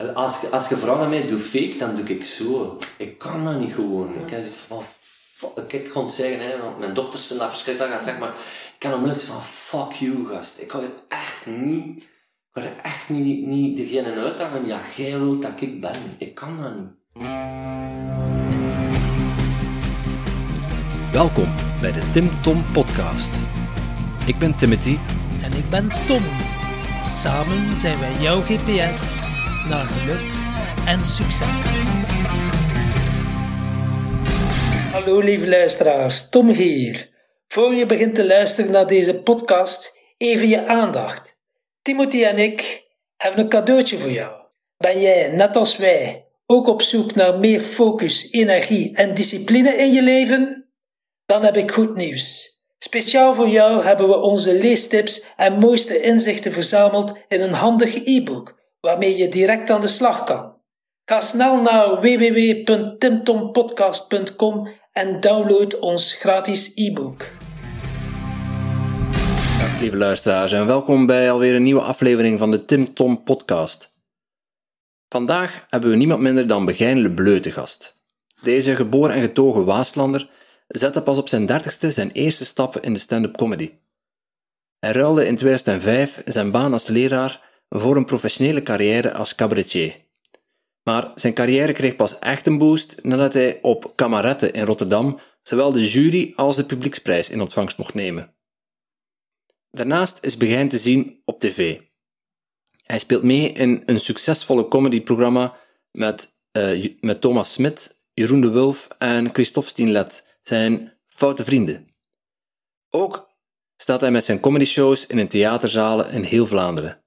Als, als je vraagt aan mij, doe fake, dan doe ik zo. Ik kan dat niet gewoon. Ik heb zoiets van, fuck, ik kon het zeggen, hè, want mijn dochters vinden dat verschrikkelijk. Ik zeg maar, ik kan onmiddellijk van, fuck you, gast. Ik kan er echt niet, ik kan er echt niet, niet degene uitdagen, ja, jij wilt dat ik ben. Ik kan dat niet. Welkom bij de Tim Tom Podcast. Ik ben Timothy. En ik ben Tom. Samen zijn wij jouw GPS naar geluk en succes. Hallo lieve luisteraars, Tom hier. Voor je begint te luisteren naar deze podcast, even je aandacht. Timothy en ik hebben een cadeautje voor jou. Ben jij, net als wij, ook op zoek naar meer focus, energie en discipline in je leven? Dan heb ik goed nieuws. Speciaal voor jou hebben we onze leestips en mooiste inzichten verzameld in een handig e-book waarmee je direct aan de slag kan. Ga snel naar www.timtompodcast.com en download ons gratis e-book. Dag lieve luisteraars en welkom bij alweer een nieuwe aflevering van de Tim Tom Podcast. Vandaag hebben we niemand minder dan Begijn Le Bleu te gast. Deze geboren en getogen Waaslander zette pas op zijn dertigste zijn eerste stappen in de stand-up comedy. Hij ruilde in 2005 zijn baan als leraar voor een professionele carrière als cabaretier. Maar zijn carrière kreeg pas echt een boost nadat hij op Kamarette in Rotterdam zowel de jury als de publieksprijs in ontvangst mocht nemen. Daarnaast is Begijn te zien op tv. Hij speelt mee in een succesvolle comedyprogramma met, uh, met Thomas Smit, Jeroen de Wulf en Christophe Stienlet, zijn foute vrienden. Ook staat hij met zijn comedyshows in een theaterzalen in heel Vlaanderen.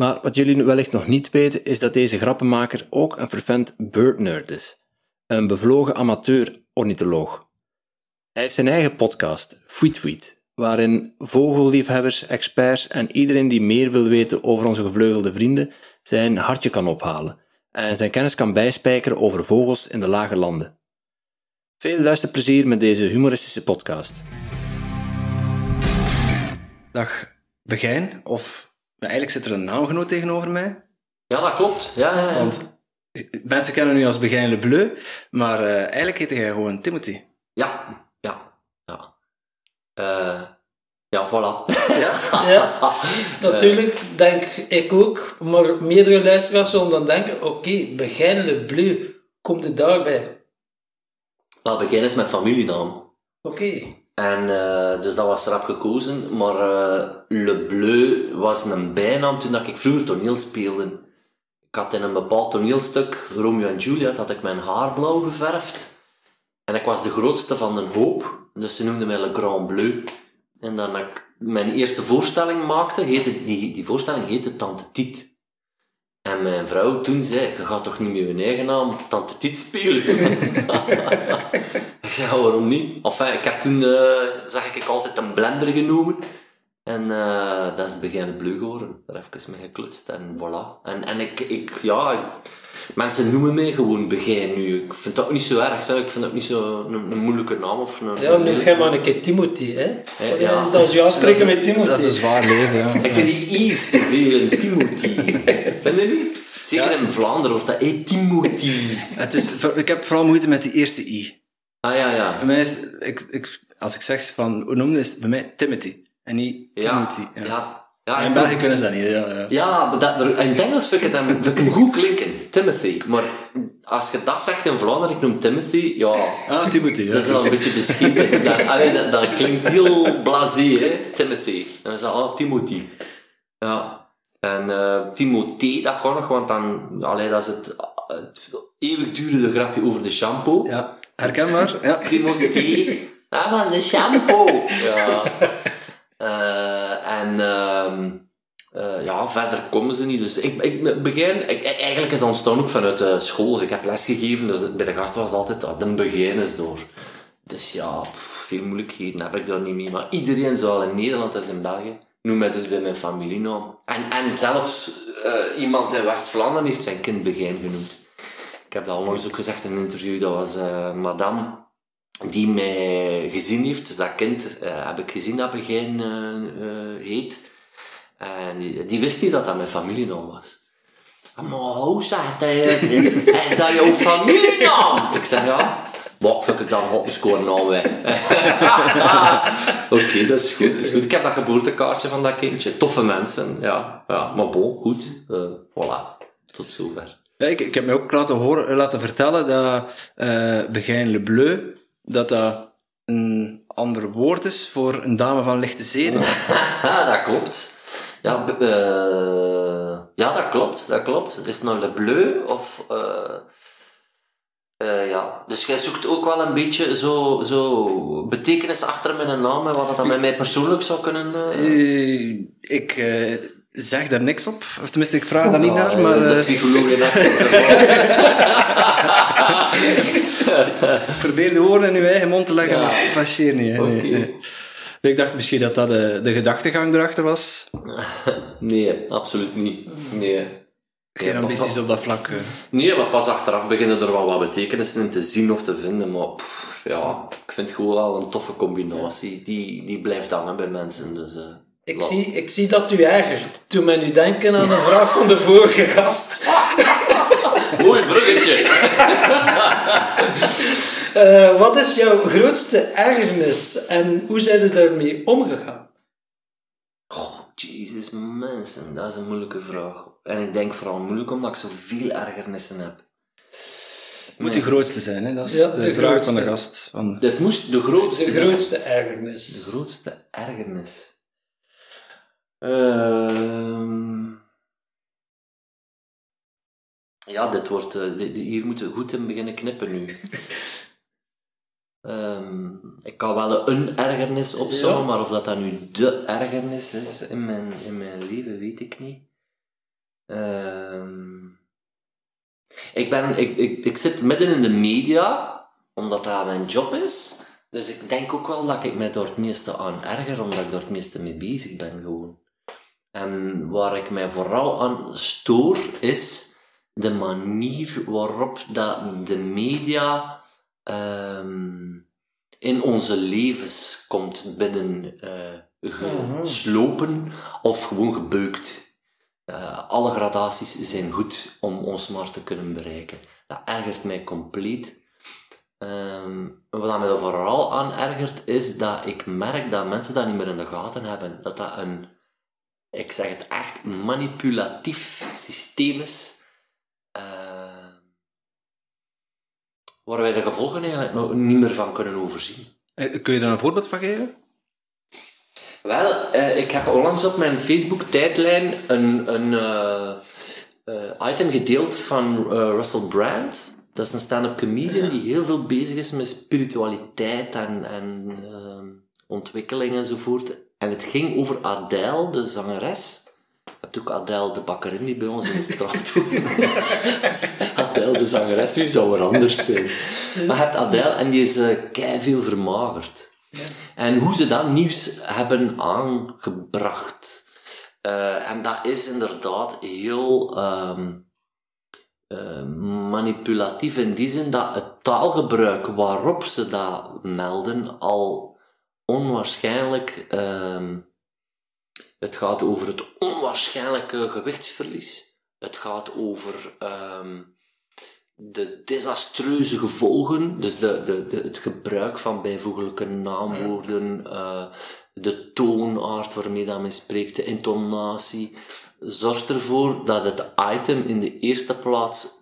Maar wat jullie wellicht nog niet weten, is dat deze grappenmaker ook een fervent birdnerd is. Een bevlogen amateur-ornitholoog. Hij heeft zijn eigen podcast, Fweet Fweet, waarin vogelliefhebbers, experts en iedereen die meer wil weten over onze gevleugelde vrienden zijn hartje kan ophalen en zijn kennis kan bijspijkeren over vogels in de lage landen. Veel luisterplezier met deze humoristische podcast. Dag Begijn, of eigenlijk zit er een naamgenoot tegenover mij. Ja, dat klopt. Ja, ja, ja. Want mensen kennen u als Begijn Le Bleu, maar uh, eigenlijk heette jij gewoon Timothy. Ja, ja, ja. Uh, ja, voilà. Ja, ja natuurlijk denk ik ook, maar meerdere luisteraars zullen dan denken, oké, okay, Begijn Le Bleu, komt het daarbij? Wel, Begijn is mijn familienaam. Oké. Okay. En uh, dus dat was rap gekozen, maar uh, Le Bleu was een bijnaam toen dat ik vroeger toneel speelde. Ik had in een bepaald toneelstuk, Romeo en Juliet, had ik mijn haar blauw geverfd. En ik was de grootste van de hoop, dus ze noemden mij Le Grand Bleu. En dan ik mijn eerste voorstelling maakte, heette, die, die voorstelling heette Tante Tiet. En mijn vrouw toen zei, je gaat toch niet met je eigen naam Tante Tiet spelen? ik zei, waarom niet? Enfin, ik heb toen, uh, zag ik altijd een blender genomen. En uh, dat is beginnen bleu geworden. Daar heb ik mee geklutst en voilà. En, en ik, ik, ja, mensen noemen mij gewoon Begijn nu. Ik vind dat ook niet zo erg. Zeg. Ik vind dat niet zo een, een moeilijke naam. Of een, ja, nu ga maar een keer Timothy. Hè? Ja, ja. Dat is jou met Timothy. Dat is een zwaar leven, ja. Ik vind die I's te veel in Timothy. vind je niet? Zeker in Vlaanderen wordt dat hey, Timothy. Het is, ik heb vooral moeite met die eerste I. Ah ja, ja. Bij mij is, ik, ik, als ik zeg van, hoe noemde is bij mij Timothy. En niet Timothy. Ja. ja. ja. In België kunnen ze dat niet. Ja, ja. ja dat, in het Engels vind ik, het, vind ik hem goed klinken. Timothy. Maar als je dat zegt in Vlaanderen, ik noem Timothy, ja... Ah, Timothy, ja. Dat is dan een beetje beschieten. dat, allee, dat, dat, klinkt heel blasé, hè. Timothy. En dan is dat, oh, Timothy. Ja. En uh, Timothée, dat gaat nog, want dan... Allee, dat is het, het eeuwig durende grapje over de shampoo. Ja, herkenbaar. Ja. Timothée. Ah, van de shampoo. Ja. Uh, en uh, uh, ja, verder komen ze niet. Dus ik, ik begin, ik, eigenlijk is dat ontstaan ook vanuit de school. Dus ik heb lesgegeven, dus bij de gasten was het altijd, ah, de begin is door. Dus ja, veel moeilijkheden heb ik daar niet mee. Maar iedereen, zowel in Nederland als in België, noem mij dus bij mijn familienaam. En, en zelfs iemand in West-Vlaanderen heeft zijn kind Begijn genoemd. Ik heb dat onlangs ook gezegd in een interview, dat was madame die mij gezien heeft, dus dat kind uh, heb ik gezien dat Begijn uh, uh, heet. En die, wist niet dat dat mijn familienaam was. Maar hoe zegt hij? Is dat jouw familienaam? Ik zeg, ja. Wat vind ik dan hot scoren nou weg? Oké, dat is goed, dat is goed. Ik heb dat geboortekaartje van dat kindje. Toffe mensen, ja. ja maar bon, goed. Uh, voilà. Tot zover. Ik, heb me ook laten, horen, laten vertellen dat uh, Begijn Le Bleu, dat dat een ander woord is voor een dame van lichte zeden. dat klopt. Ja, uh, ja, dat klopt, dat klopt. Is het nou Le Bleu of... Uh, uh, ja, dus jij zoekt ook wel een beetje zo, zo betekenis achter mijn naam en wat dat dan met mij persoonlijk zou kunnen... Ik zeg daar niks op. Of tenminste, ik vraag daar niet naar, maar... Dat is de psycholoog in Probeer de woorden in uw eigen mond te leggen, ja. maar het passeert niet. Hè. Nee, nee. Ik dacht misschien dat dat de, de gedachtegang erachter was. Nee, absoluut niet. Nee. Geen ambities op dat vlak. Nee, maar pas achteraf beginnen er wel wat betekenissen in te zien of te vinden. Maar pff, ja, ik vind het gewoon wel een toffe combinatie. Die, die blijft hangen bij mensen. Dus, uh, ik, zie, ik zie dat u ergert. Toen men nu denken aan een vraag van de vorige gast. Mooi bruggetje. uh, wat is jouw grootste ergernis en hoe zijn ze daarmee omgegaan? Oh, jezus, mensen, dat is een moeilijke vraag. En ik denk vooral moeilijk omdat ik zoveel ergernissen heb. Het moet de grootste zijn, hè? dat is ja, de, de, vraag van de gast. Van... Het moest de grootste De grootste ergernis. De grootste ergernis. Ehm ja, dit wordt, uh, hier moeten we goed in beginnen knippen nu. um, ik kan wel een ergernis opzommen, maar of dat, dat nu de ergernis is in mijn, in mijn leven, weet ik niet. Um, ik, ben, ik, ik, ik zit midden in de media, omdat dat mijn job is. Dus ik denk ook wel dat ik mij door het meeste aan erger, omdat ik door het meeste mee bezig ben gewoon. En waar ik mij vooral aan stoor, is de manier waarop dat de media um, in onze levens komt binnen uh, geslopen of gewoon gebeukt. Uh, alle gradaties zijn goed om ons maar te kunnen bereiken. Dat ergert mij compleet. Um, wat mij er vooral aan ergert, is dat ik merk dat mensen dat niet meer in de gaten hebben. Dat dat een, ik zeg het echt, manipulatief systeem is. Uh, waar wij de gevolgen eigenlijk nog niet meer van kunnen overzien. Eh, kun je daar een voorbeeld van geven? Wel, uh, ik heb onlangs op mijn Facebook-tijdlijn een, een uh, item gedeeld van Russell Brand. Dat is een stand-up comedian die heel veel bezig is met spiritualiteit en, en ontwikkeling enzovoort. En het ging over Adele, de zangeres. Je hebt ook Adele de bakkerin die bij ons in de straat woont. Adele de zangeres, wie zou er anders zijn? Maar je hebt Adele en die is uh, kei veel vermagerd. En hoe ze dat nieuws hebben aangebracht. Uh, en dat is inderdaad heel um, uh, manipulatief in die zin dat het taalgebruik waarop ze dat melden al onwaarschijnlijk. Um, het gaat over het onwaarschijnlijke gewichtsverlies. Het gaat over um, de desastreuze gevolgen, dus de, de, de, het gebruik van bijvoeglijke naamwoorden, uh, de toonaard waarmee dat men spreekt, de intonatie, zorgt ervoor dat het item in de eerste plaats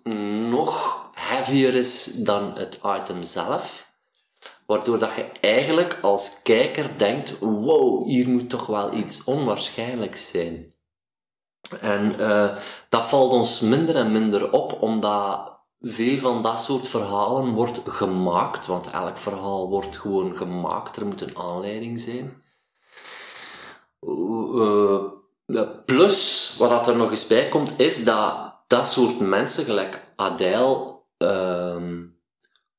nog heavier is dan het item zelf. Waardoor dat je eigenlijk als kijker denkt, wow, hier moet toch wel iets onwaarschijnlijks zijn. En uh, dat valt ons minder en minder op, omdat veel van dat soort verhalen wordt gemaakt, want elk verhaal wordt gewoon gemaakt, er moet een aanleiding zijn. Uh, plus, wat er nog eens bij komt, is dat dat soort mensen, gelijk Adele, uh,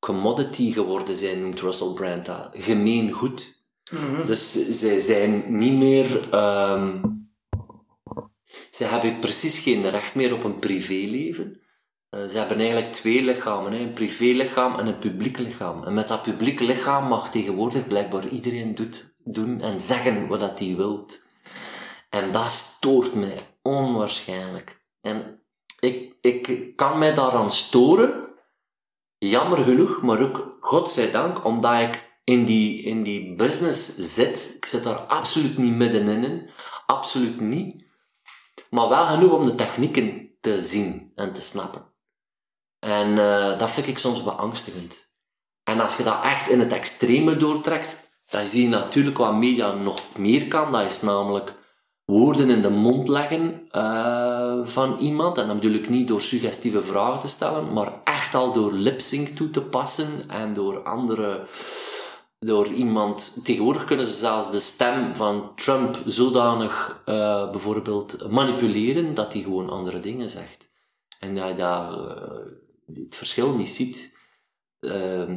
commodity geworden zijn, noemt Russell Brand dat. Gemeen goed. Mm Dus zij zijn niet meer... Um, zij hebben precies geen recht meer op een privéleven. Uh, ze hebben eigenlijk twee lichamen, hè? een privélichaam en een publiek lichaam. En met dat publiek lichaam mag tegenwoordig blijkbaar iedereen doet, doen en zeggen wat hij wilt. En dat stoort mij onwaarschijnlijk. En ik, ik kan mij daaraan storen. Jammer genoeg, maar ook godzijdank, omdat ik in die, in die business zit. Ik zit daar absoluut niet middenin. Absoluut niet. Maar wel genoeg om de technieken te zien en te snappen. En uh, dat vind ik soms beangstigend. En als je dat echt in het extreme doortrekt, dan zie je natuurlijk wat media nog meer kan. Dat is namelijk woorden in de mond leggen uh, van iemand. En dan bedoel ik niet door suggestieve vragen te stellen, maar echt al door lip-sync toe te passen en door andere door iemand. Tegenwoordig kunnen ze zelfs de stem van Trump zodanig uh, bijvoorbeeld manipuleren dat hij gewoon andere dingen zegt. En dat je daar uh, het verschil niet ziet. Uh,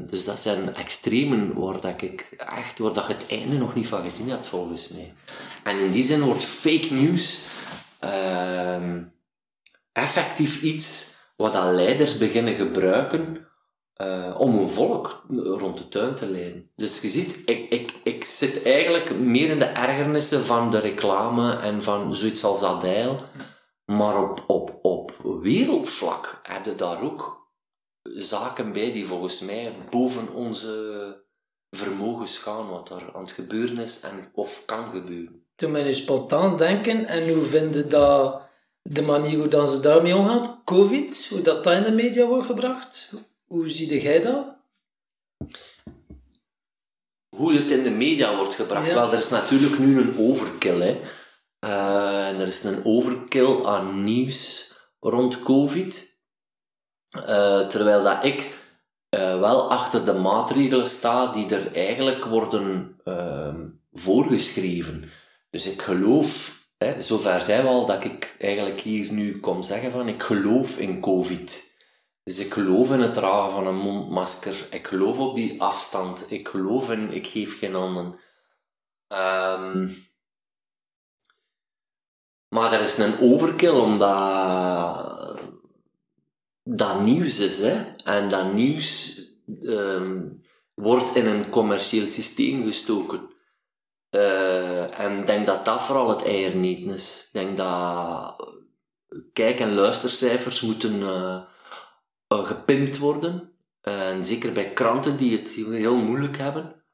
dus dat zijn extremen waar dat ik echt, waar dat je het einde nog niet van gezien hebt volgens mij. En in die zin wordt fake news ehm, effectief iets wat dat leiders beginnen gebruiken uh, om een volk rond de tuin te leiden. Dus je ziet, ik, ik, ik zit eigenlijk meer in de ergernissen van de reclame en van zoiets als Adèle. Maar op, op, op wereldvlak heb daar ook zaken bij die volgens mij boven onze vermogens gaan, wat er aan het gebeuren is en of kan gebeuren. Toen mij nu spontaan denken, en hoe vinden dat de manier hoe dan ze daarmee omgaan, COVID, hoe dat, dat in de media wordt gebracht? Hoe zie jij dat? Hoe het in de media wordt gebracht? Wel, er is natuurlijk nu een overkill. Hè. Uh, er is een overkill aan nieuws rond COVID. Uh, terwijl dat ik uh, wel achter de maatregelen sta die er eigenlijk worden ehm, voorgeschreven. Dus ik geloof, hè, zover zijn we al, dat ik eigenlijk hier nu kom zeggen van ik geloof in COVID. Dus ik geloof in het dragen van een mondmasker. Ik geloof op die afstand. Ik geloof in, ik geef geen handen. Um, maar er is een overkill omdat dat nieuws is. Hè? En dat nieuws um, wordt in een commercieel systeem gestoken. Uh, en ik denk dat dat vooral het eierneten is. Ik denk dat kijk- en luistercijfers moeten... Uh, gepimpt worden. en zeker bij kranten die het heel moeilijk hebben.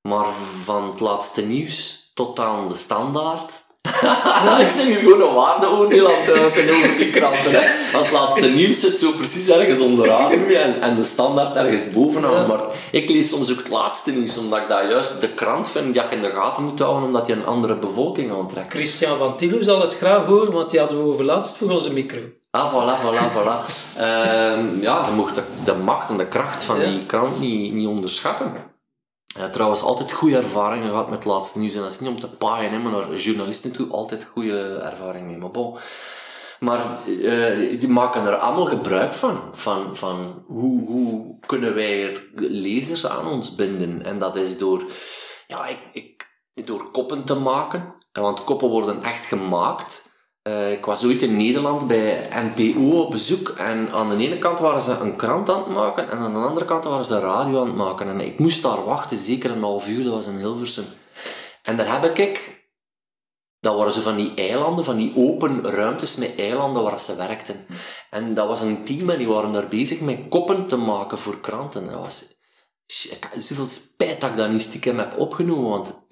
Maar van het laatste nieuws tot aan de standaard. ik zeg nu gewoon een waardeoordeel aan het uiten over die kranten. Hè. Want het laatste nieuws zit zo precies ergens onderaan nu en, en de standaard ergens bovenaan. Maar ik lees soms ook het laatste nieuws, omdat ik dat juist de krant vind die ik in de gaten moet houden, omdat je een andere bevolking aantrekt. Christian van Tilo zal het graag horen, want die hadden we over laatst voor onze micro. Ah, voilà, voilà, voilà. uh, ja, je mocht de, de, macht en de kracht van ja. die krant niet, niet onderschatten. Ja, trouwens, altijd goede ervaringen gehad met het laatste nieuws. En dat is niet om te paaien, maar naar journalisten toe altijd goede ervaringen mee. Maar bon. Maar uh, die maken er allemaal gebruik van. Van, van hoe, hoe kunnen wij er lezers aan ons binden? En dat is door, ja, ik, ik, door koppen te maken. Want koppen worden echt gemaakt. Uh, ik was ooit in Nederland bij NPO op bezoek en aan de ene kant waren ze een krant aan het maken en aan de andere kant waren ze radio aan het maken. En ik moest daar wachten, zeker een half uur, dat was in Hilversum. En daar heb ik, dat waren zo van die eilanden, van die open ruimtes met eilanden waar ze werkten. En dat was een team en die waren daar bezig met koppen te maken voor kranten. Dat was, zoveel spijt dat ik dat niet stiekem heb opgenomen, want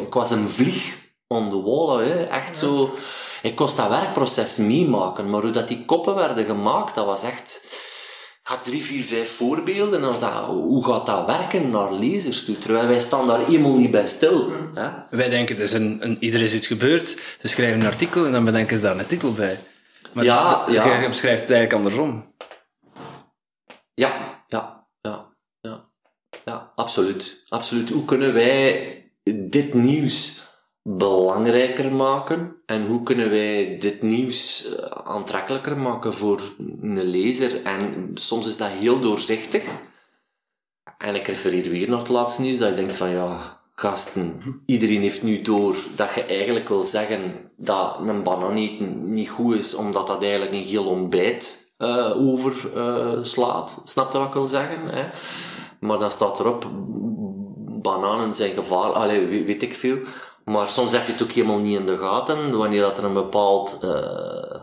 ik was een vlieg on the wall, hè. echt ja. zo. Ik kost dat werkproces meemaken, maar hoe dat die koppen werden gemaakt, dat was echt. Ik had drie, vier, vijf voorbeelden. En dat, hoe gaat dat werken naar lezers toe? Terwijl wij staan daar helemaal niet bij stil. Hè? Wij denken, is, een, een, is iets gebeurd, ze schrijven een artikel en dan bedenken ze daar een titel bij. Maar ja, de, ja. je beschrijft het eigenlijk andersom. Ja, ja, ja, ja. Ja, absoluut. Absoluut. Hoe kunnen wij dit nieuws belangrijker maken? En hoe kunnen wij dit nieuws aantrekkelijker maken voor een lezer? En soms is dat heel doorzichtig. En ik refereer weer naar het laatste nieuws dat je denkt van ja gasten, iedereen heeft nu door dat je eigenlijk wil zeggen dat een banaan eten niet goed is omdat dat eigenlijk een heel ontbijt uh, overslaat uh, snap je wat ik wil zeggen hè? maar dan staat erop bananen zijn gevaarlijk, weet ik veel maar soms heb je het ook helemaal niet in de gaten, wanneer dat er een bepaald uh,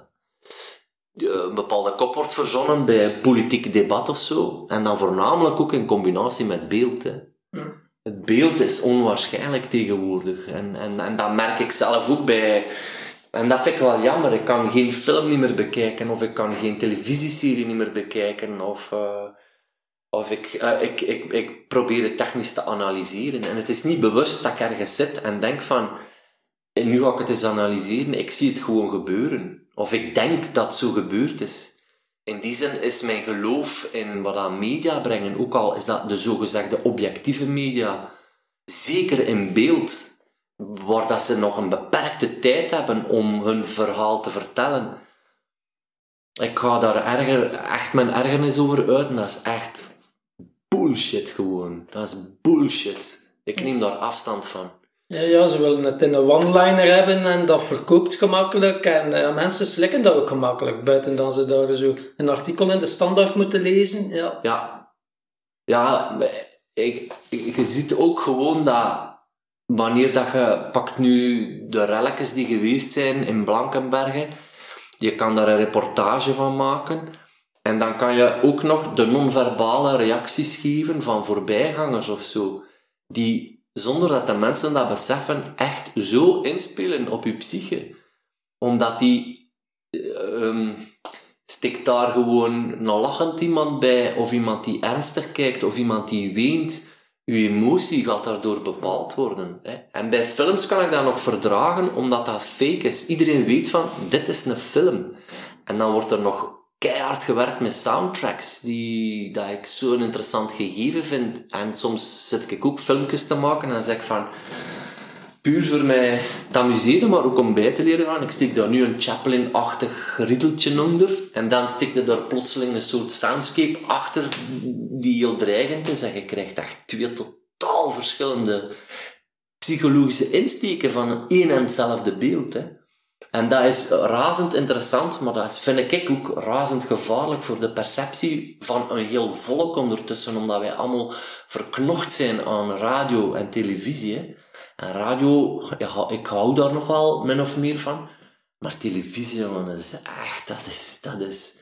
eh, een bepaalde kop wordt verzonnen bij politiek debat of zo. En dan voornamelijk ook in combinatie met beeld. Hè. Het beeld is onwaarschijnlijk tegenwoordig. En, en, en dat merk ik zelf ook bij... En dat vind ik wel jammer. Ik kan geen film niet meer bekijken, of ik kan geen televisieserie niet meer bekijken, of... eh, of ik, eh, ik, ik, ik probeer het technisch te analyseren. En het is niet bewust dat ik ergens zit en denk van... En nu ga ik het eens analyseren. Ik zie het gewoon gebeuren. Of ik denk dat het zo gebeurd is. In die zin is mijn geloof in wat aan media brengen, ook al is dat de zogezegde objectieve media, zeker in beeld, waar dat ze nog een beperkte tijd hebben om hun verhaal te vertellen. Ik ga daar erger, echt mijn ergernis over uit en dat is echt bullshit gewoon. Dat is bullshit. Ik neem daar afstand van. Ja, ja, ze willen het in een one-liner hebben en dat verkoopt gemakkelijk. En eh, mensen slikken dat ook gemakkelijk. Buiten dan ze daar zo een artikel in de standaard moeten lezen. Ja. Ja. Ja, ik, ik- je ziet ook gewoon dat wanneer dat je pakt nu de relletjes die geweest zijn in Blankenbergen, je kan daar een reportage van maken en dan kan je ook nog de non-verbale reacties geven van voorbijgangers of zo, die zonder dat de mensen dat beseffen echt zo inspelen op je psyche. Omdat die eh, ehm, stikt daar gewoon een lachend iemand bij, of iemand die ernstig kijkt, of iemand die weent. Uw emotie gaat daardoor bepaald worden. Hè. En bij films kan ik dat nog verdragen, omdat dat fake is. Iedereen weet van, dit is een film. En dan wordt er nog keihard gewerkt met soundtracks, die, dat ik zo'n interessant gegeven vind. En soms zit ik ook filmpjes te maken en zeg ik van, puur voor mij te amuseren, maar ook om bij te leren gaan. Ik steek daar nu een Chaplin-achtig riedeltje onder. En dan steek je daar plotseling een soort soundscape achter die heel dreigend is. En je krijgt echt twee totaal verschillende psychologische insteken van één en hetzelfde beeld. Hè. En dat is razend interessant, maar dat vind ik ook razend gevaarlijk voor de perceptie van een heel volk ondertussen, omdat wij allemaal verknocht zijn aan radio en televisie. Hè. En radio, ja, ik hou daar nog wel min of meer van. Maar televisie, jongen, dat is echt, dat is, dat is...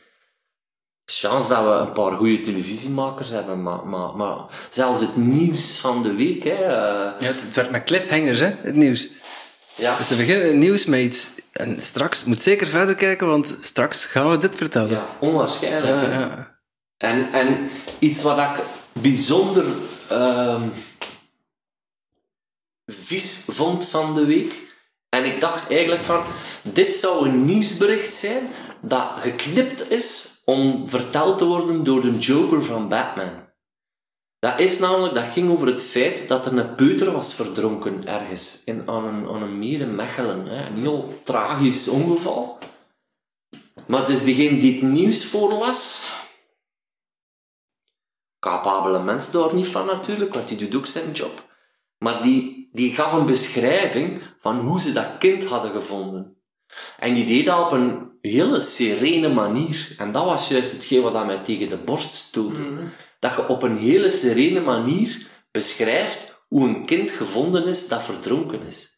Chance dat we een paar goede televisiemakers hebben, maar, maar, maar zelfs het nieuws van de week, hè. eh, Ja, het, werd met cliffhangers, hè, het nieuws. ja, Dus we beginnen het nieuws met iets... En straks, moet zeker verder kijken, want straks gaan we dit vertellen. ja, onwaarschijnlijk. Ja, ja. En, en iets wat ik bijzonder ehm, vies vond van de week. En ik dacht eigenlijk van, dit zou een nieuwsbericht zijn dat geknipt is om verteld te worden door de Joker van Batman. Dat is namelijk, dat ging over het feit dat er een peuter was verdronken ergens in, aan, een, aan een meer in Mechelen. Hè. Een heel tragisch ongeval. Maar dus diegene die het nieuws voorlas, capabele mens daar niet van natuurlijk, want die doet ook zijn job. Maar die, die gaf een beschrijving van hoe ze dat kind hadden gevonden. En die deed dat op een hele serene manier. En dat was juist hetgeen wat dat mij tegen de borst stootte. Dat je op een hele serene manier beschrijft hoe een kind gevonden is dat verdronken is.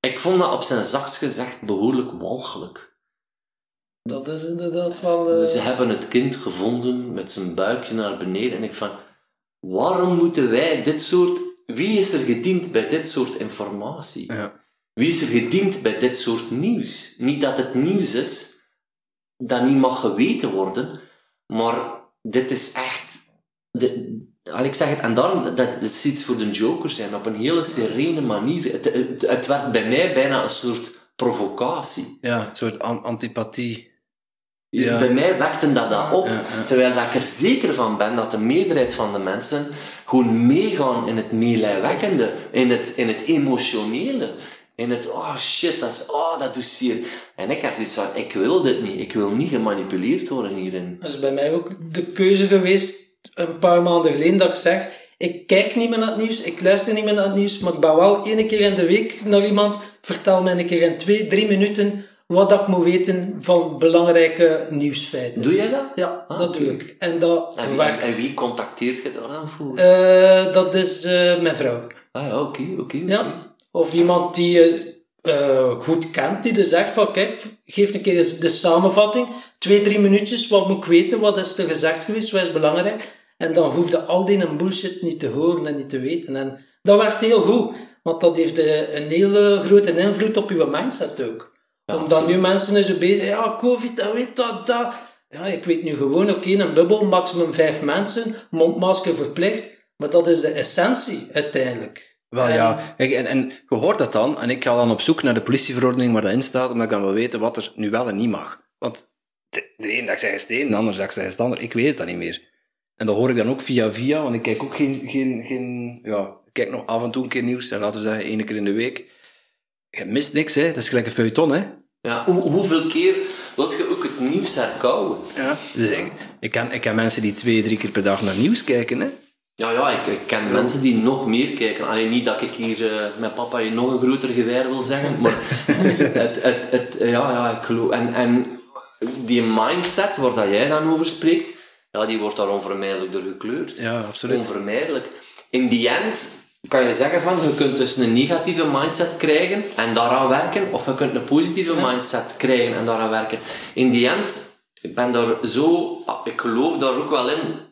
Ik vond dat op zijn zachtst gezegd behoorlijk walgelijk. Dat is inderdaad wel... eh, Ze hebben het kind gevonden met zijn buikje naar beneden. En ik van, waarom moeten wij dit soort... Wie is er gediend bij dit soort informatie? Ja. Wie is er gediend bij dit soort nieuws? Niet dat het nieuws is, dat niet mag geweten worden, maar dit is echt... De, al ik zeg het, en daarom, dat, is iets voor de Joker zijn, op een hele serene manier. Het, het, het werd bij mij bijna een soort provocatie. Ja, een soort an- antipathie. Ja. Bij mij wekte dat dat op, Ja, ja. terwijl dat ik er zeker van ben dat de meerderheid van de mensen gewoon meegaan in het meelijwekkende, in het, in het emotionele, in het, oh shit, dat, is, oh, dat doet zeer. En ik had zoiets van, ik wil dit niet, ik wil niet gemanipuleerd worden hierin. Dat is bij mij ook de keuze geweest, een paar maanden geleden, dat ik zeg, ik kijk niet meer naar het nieuws, ik luister niet meer naar het nieuws, maar ik ben wel één keer in de week naar iemand, vertel mij een keer in twee, drie minuten wat ik moet weten van belangrijke nieuwsfeiten. Doe jij dat? Ja, Ah, dat doe ik. En dat En, wie- werkt. en wie contacteert je daar aan voor? Eh, dat is eh, mijn vrouw. ah oké. oké. Ja. Of iemand die eh, eh, goed kent, die dus zegt van, kijk, geef een keer de, samenvatting, twee, drie minuutjes, wat moet ik weten, wat is er gezegd geweest, wat is belangrijk, en dan hoefde al die bullshit niet te horen en niet te weten. En dat werkt heel goed, want dat heeft eh, een hele grote invloed op je mindset ook. Ja, Omdat nu mensen zo bezig zijn, ja, covid, dat weet dat, dat. Ja, ik weet nu gewoon, oké, een bubbel, maximum vijf mensen, mondmasker verplicht, maar dat is de essentie uiteindelijk. Wel ja, Kijk, en, en je hoort dat dan, en ik ga dan op zoek naar de politieverordening waar dat in staat, omdat ik dan wil weten wat er nu wel en niet mag. Want de, de ene dag zeg je het een, de andere dag zeg je het ander. Ik weet het dan niet meer. En dat hoor ik dan ook via via, want ik kijk ook geen, geen, geen ja, ik kijk nog af en toe een keer nieuws, en laten we zeggen één keer in de week. Je mist niks, hè. Dat is gelijk een feuilleton, hè. Ja, hoe, hoeveel keer wilt je ook het nieuws herkauwen? Ja. Dus ik, ik, ken, ik ken mensen die twee, drie keer per dag naar nieuws kijken, hè. Ja, ja, ik, ik ken mensen die nog meer kijken. Alleen niet dat ik hier eh, met papa je nog een groter geweer wil zeggen, maar het, het, het, ja, ja, ik geloof. En, en die mindset waar dat jij dan over spreekt, ja, die wordt daar onvermijdelijk door gekleurd. Ja, absoluut. Onvermijdelijk. In die end kan je zeggen van, je kunt dus een negatieve mindset krijgen en daaraan werken, of je kunt een positieve mindset krijgen en daaraan werken. In die end, ik ben daar zo, ik geloof daar ook wel in,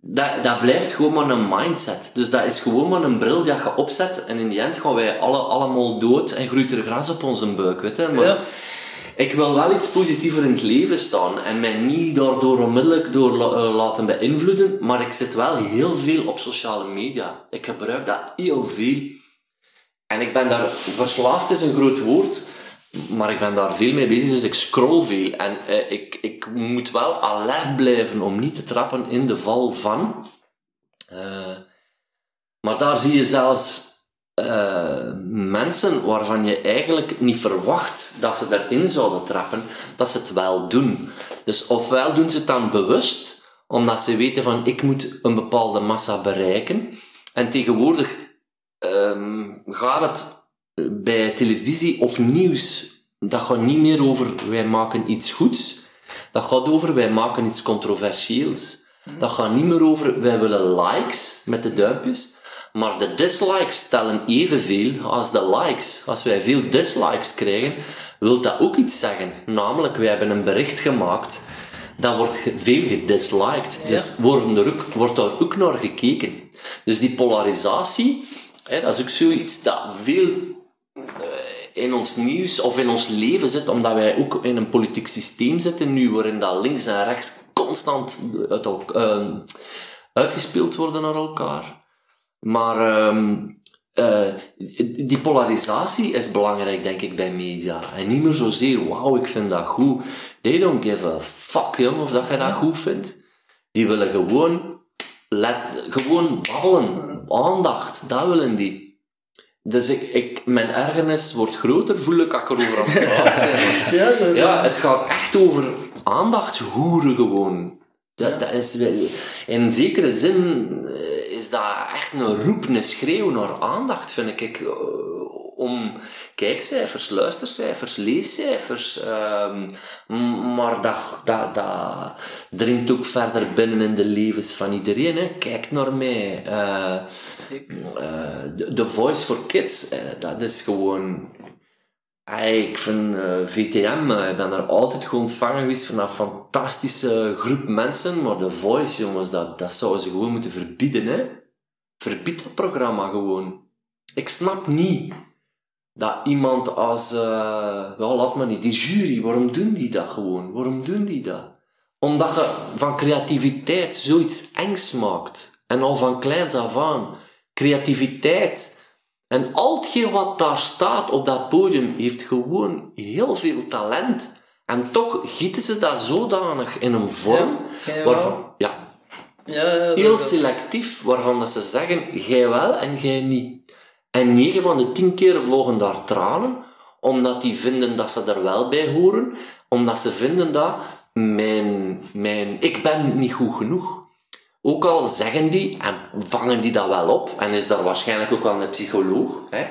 dat, dat blijft gewoon maar een mindset. Dus dat is gewoon maar een bril die je opzet en in die end gaan wij alle, allemaal dood en groeit er gras op onze buik, weet je. Maar Ja. ik wil wel iets positiever in het leven staan en mij niet daardoor onmiddellijk door eh, laten beïnvloeden, maar ik zit wel heel veel op sociale media. Ik gebruik dat heel veel. En ik ben daar, verslaafd is een groot woord, maar ik ben daar veel mee bezig, dus ik scroll veel. En eh, ik, ik moet wel alert blijven om niet te trappen in de val van. Eh, maar daar zie je zelfs eh, mensen waarvan je eigenlijk niet verwacht dat ze erin zouden trappen, dat ze het wel doen. Dus ofwel doen ze het dan bewust, omdat ze weten van ik moet een bepaalde massa bereiken. En tegenwoordig ehm, gaat het bij televisie of nieuws, dat gaat niet meer over wij maken iets goeds. Dat gaat over wij maken iets controversieels. Dat gaat niet meer over wij willen likes met de duimpjes. Maar de dislikes tellen evenveel als de likes. Als wij veel dislikes krijgen, wil dat ook iets zeggen. Namelijk, wij hebben een bericht gemaakt, dat wordt veel gedisliked. Dus worden er ook, wordt daar ook naar gekeken. Dus die polarisatie, hè, dat is ook zoiets dat veel in ons nieuws of in ons leven zit, omdat wij ook in een politiek systeem zitten nu, waarin dat links en rechts constant uit elk- eh, uitgespeeld worden naar elkaar. Maar ehm, eh, die polarisatie is belangrijk, denk ik, bij media. En niet meer zozeer, wauw, ik vind dat goed. They don't give a fuck, jong, of dat je dat goed vindt. Die willen gewoon, gewoon babbelen. Aandacht, dat willen die. Dus ik, ik, mijn ergernis wordt groter, voel ik als ik erover aan het praten ben. Ja, dat, Ja, het gaat echt over aandachtshoeren gewoon. Dat, dat is in zekere zin eh, is dat echt een roep, een schreeuw naar aandacht, vind ik. Eh, Om kijkcijfers, luistercijfers, leescijfers. ehm, maar dat, dat, dat dringt ook verder binnen in de levens van iedereen. Hè. Kijk naar mij. eh, eh, The Voice for Kids, eh, dat is gewoon ik vind eh, VTM, eh, ik ben daar altijd gewoon ontvangen geweest van dat fantastische groep mensen, maar de Voice, jongens, dat, dat zouden ze gewoon moeten verbieden, hè. Verbied dat programma gewoon. Ik snap niet dat iemand als, eh wel, laat maar niet, die jury, waarom doen die dat gewoon? Waarom doen die dat? Omdat je van creativiteit zoiets engs maakt. En al van kleins af aan. Creativiteit. En al hetgeen wat daar staat op dat podium heeft gewoon heel veel talent. En toch gieten ze dat zodanig in een vorm Ja, waarvan, ja, ja, heel selectief, waarvan dat ze zeggen, jij wel en jij niet. En 9 van de 10 keer volgen daar tranen, omdat die vinden dat ze er wel bij horen, omdat ze vinden dat mijn, mijn, ik ben niet goed genoeg. Ook al zeggen die en vangen die dat wel op, en is daar waarschijnlijk ook wel een psycholoog, hè,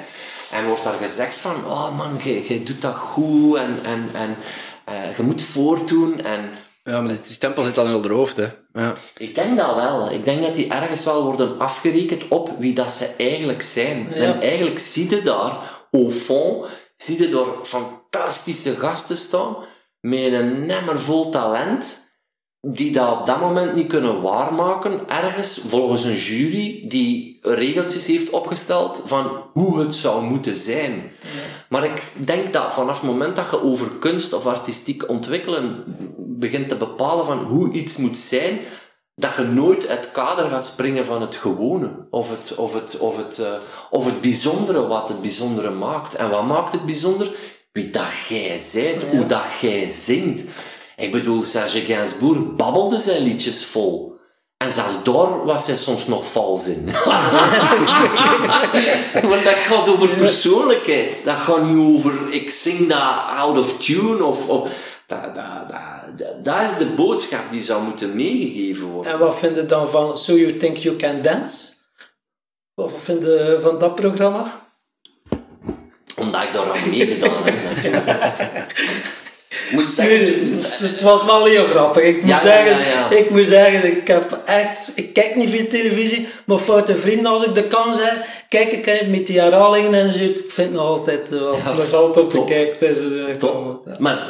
en wordt daar gezegd van, oh man, jij doet dat goed, en, en, en eh, je moet voortdoen, en Ja, maar die stempel zit dan in hun hoofd, hè. Ja. ik denk dat wel. Ik denk dat die ergens wel worden afgerekend op wie dat ze eigenlijk zijn. Ja. En eigenlijk zie je daar, au fond, zie je door fantastische gasten staan, met een nemmer vol talent, die dat op dat moment niet kunnen waarmaken, ergens volgens een jury die regeltjes heeft opgesteld van hoe het zou moeten zijn. Maar ik denk dat vanaf het moment dat je over kunst of artistiek ontwikkelen begint te bepalen van hoe iets moet zijn, dat je nooit uit kader gaat springen van het gewone. Of het, of het, of het, uh, of het bijzondere, wat het bijzondere maakt. En wat maakt het bijzonder? Wie dat jij bent, hoe dat jij zingt. Ik bedoel, Serge Gainsbourg babbelde zijn liedjes vol. En zelfs daar was hij soms nog vals in. Want dat gaat over persoonlijkheid. Dat gaat niet over, ik zing dat out of tune. Of, of dat, dat, dat, dat is de boodschap die zou moeten meegegeven worden. En wat vind je dan van So You Think You Can Dance? Wat vind je van dat programma? Omdat ik daar aan meegedaan heb. moet zeggen... het was wel heel grappig. Ik moet, zeggen, ik moet zeggen, ik heb echt... Ik kijk niet veel televisie, maar foute vrienden, als ik de kans heb, kijk ik met die herhalingen en zo. Ik vind het nog altijd wel ja, plezant om te kijken. Dus, Maar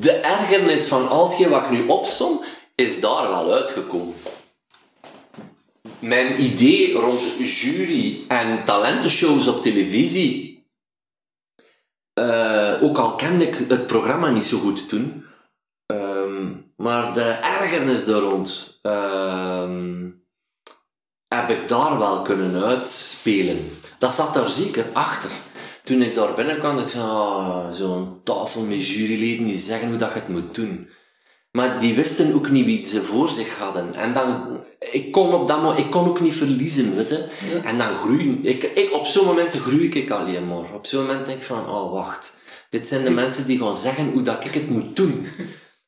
de ergernis van al hetgeen wat ik nu opsom, is daar wel uitgekomen. Mijn idee rond jury en talentenshows op televisie uh, ook al kende ik het programma niet zo goed toen. Um, maar de ergernis daar rond uh, heb ik daar wel kunnen uitspelen. Dat zat daar zeker achter. Toen ik daar binnenkwam, dacht ik oh, zo'n tafel met juryleden die zeggen hoe dat je het moet doen. Maar die wisten ook niet wie ze voor zich hadden. En dan, ik kon op dat moment, ik kon ook niet verliezen, weet je. En dan groeien. Ik, ik, op zo'n moment groei ik alleen maar. Op zo'n moment denk ik van, oh wacht. Dit zijn de mensen die gaan zeggen hoe dat ik het moet doen.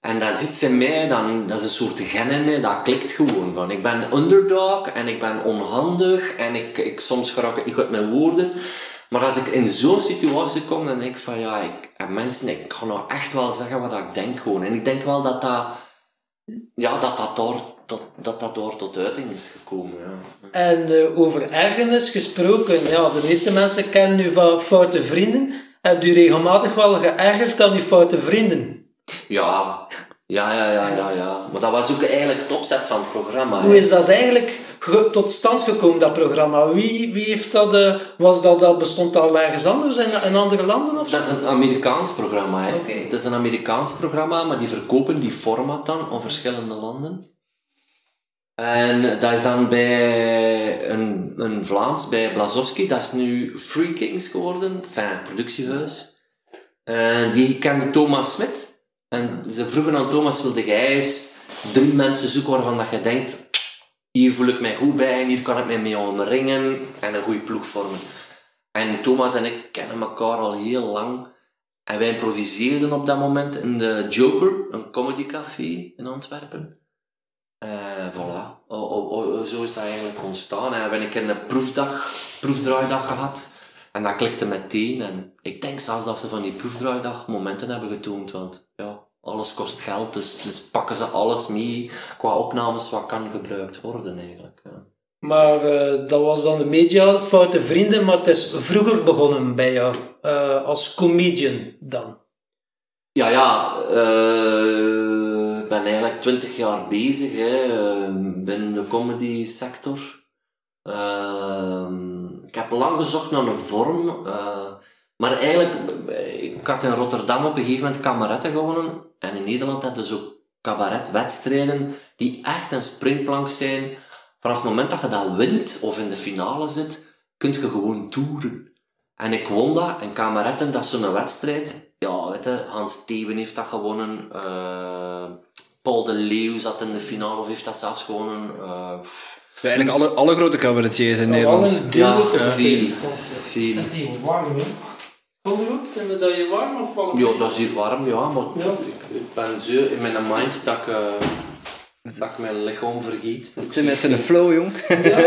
En dat zit in mij, dan, dat is een soort gen in mij, dat klikt gewoon van. Ik ben underdog en ik ben onhandig en ik, ik soms raak ik niet goed met woorden. Maar als ik in zo'n situatie kom, dan denk ik van ja, ik, en mensen, ik ga nou echt wel zeggen wat ik denk gewoon. En ik denk wel dat dat, ja, dat, dat, door, dat, dat, dat door tot uiting is gekomen. Ja. En uh, over ergernis gesproken, ja, de meeste mensen kennen nu van foute vrienden. Heb je regelmatig wel geërgerd aan die foute vrienden? Ja, ja, ja, ja, ja, ja. Maar dat was ook eigenlijk het opzet van het programma. Hoe is dat eigenlijk tot stand gekomen, dat programma? Wie, wie heeft dat, uh, was dat, dat bestond al ergens anders in, in andere landen? Of dat is een Amerikaans programma. Hè. Okay. Het is een Amerikaans programma, maar die verkopen die format dan op verschillende landen. En dat is dan bij een, een Vlaams, bij Blazowski, dat is nu Free Kings geworden, productiehuis. En die kende Thomas Smit. En ze vroegen aan Thomas, wilde jij eens drie mensen zoeken waarvan dat je denkt, hier voel ik mij goed bij en hier kan ik mij mee omringen en een goede ploeg vormen. En Thomas en ik kennen elkaar al heel lang. En wij improviseerden op dat moment in de Joker, een comedycafé in Antwerpen. Uh, voilà. zo is dat eigenlijk ontstaan. En ben ik een proefdag, proefdraaidag gehad. En dat klikte meteen. En ik denk zelfs dat ze van die proefdraaidag momenten hebben getoond. Want ja, alles kost geld. Dus, dus pakken ze alles mee qua opnames wat kan gebruikt worden eigenlijk. Ja. Maar uh, dat was dan de media, foute vrienden. Maar het is vroeger begonnen bij jou. Uh, als comedian dan. Ja, ja. Ben eigenlijk twintig jaar bezig hè, ehm, binnen de comedy sector. Ehm, ik heb lang gezocht naar een vorm. Uh, maar eigenlijk, ik had in Rotterdam op een gegeven moment kameretten gewonnen. En in Nederland hebben ze ook cabaretwedstrijden die echt een springplank zijn. Vanaf het moment dat je dat wint of in de finale zit, kun je gewoon toeren. En ik won dat. En kameretten, dat is zo'n wedstrijd. Ja, weet je, Hans Steven heeft dat gewonnen. Uh, Paul de Leeuw zat in de finale of heeft dat zelfs gewonnen. Uh, ja, eigenlijk alle, alle grote cabaretiers in Nederland. Ja, ja, veel. Veel. Dat is warm, hè? Vinden dat je warm of valt Ja, dat is hier warm, ja. Maar ja. Ik, ik, ben zo in mijn mind dat ik, uh, dat ik mijn lichaam vergeet. Dat zijn mensen een flow, jong. Ja.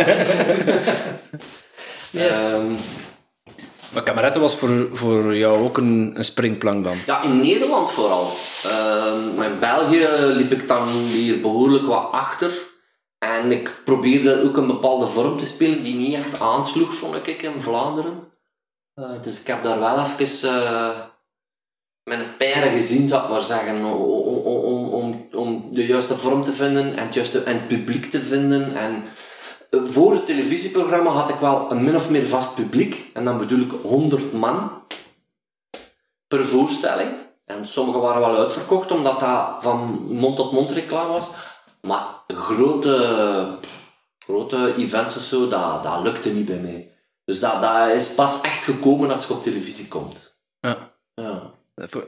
yes. Um, maar kameretten was voor, voor jou ook een, een springplank dan? Ja, in Nederland vooral. Maar in België liep ik dan weer behoorlijk wat achter. En ik probeerde ook een bepaalde vorm te spelen die niet echt aansloeg, vond ik, in Vlaanderen. Eh, dus ik heb daar wel even uh, mijn pijlen gezien, zou ik maar zeggen, om, om, om, de juiste vorm te vinden en het juiste en publiek te vinden. En voor het televisieprogramma had ik wel een min of meer vast publiek. En dan bedoel ik 100 man per voorstelling. En sommige waren wel uitverkocht, omdat dat van mond tot mond reclame was. Maar grote, grote events of zo, dat, dat lukte niet bij mij. Dus dat, dat is pas echt gekomen als je op televisie komt. Ja. Ja.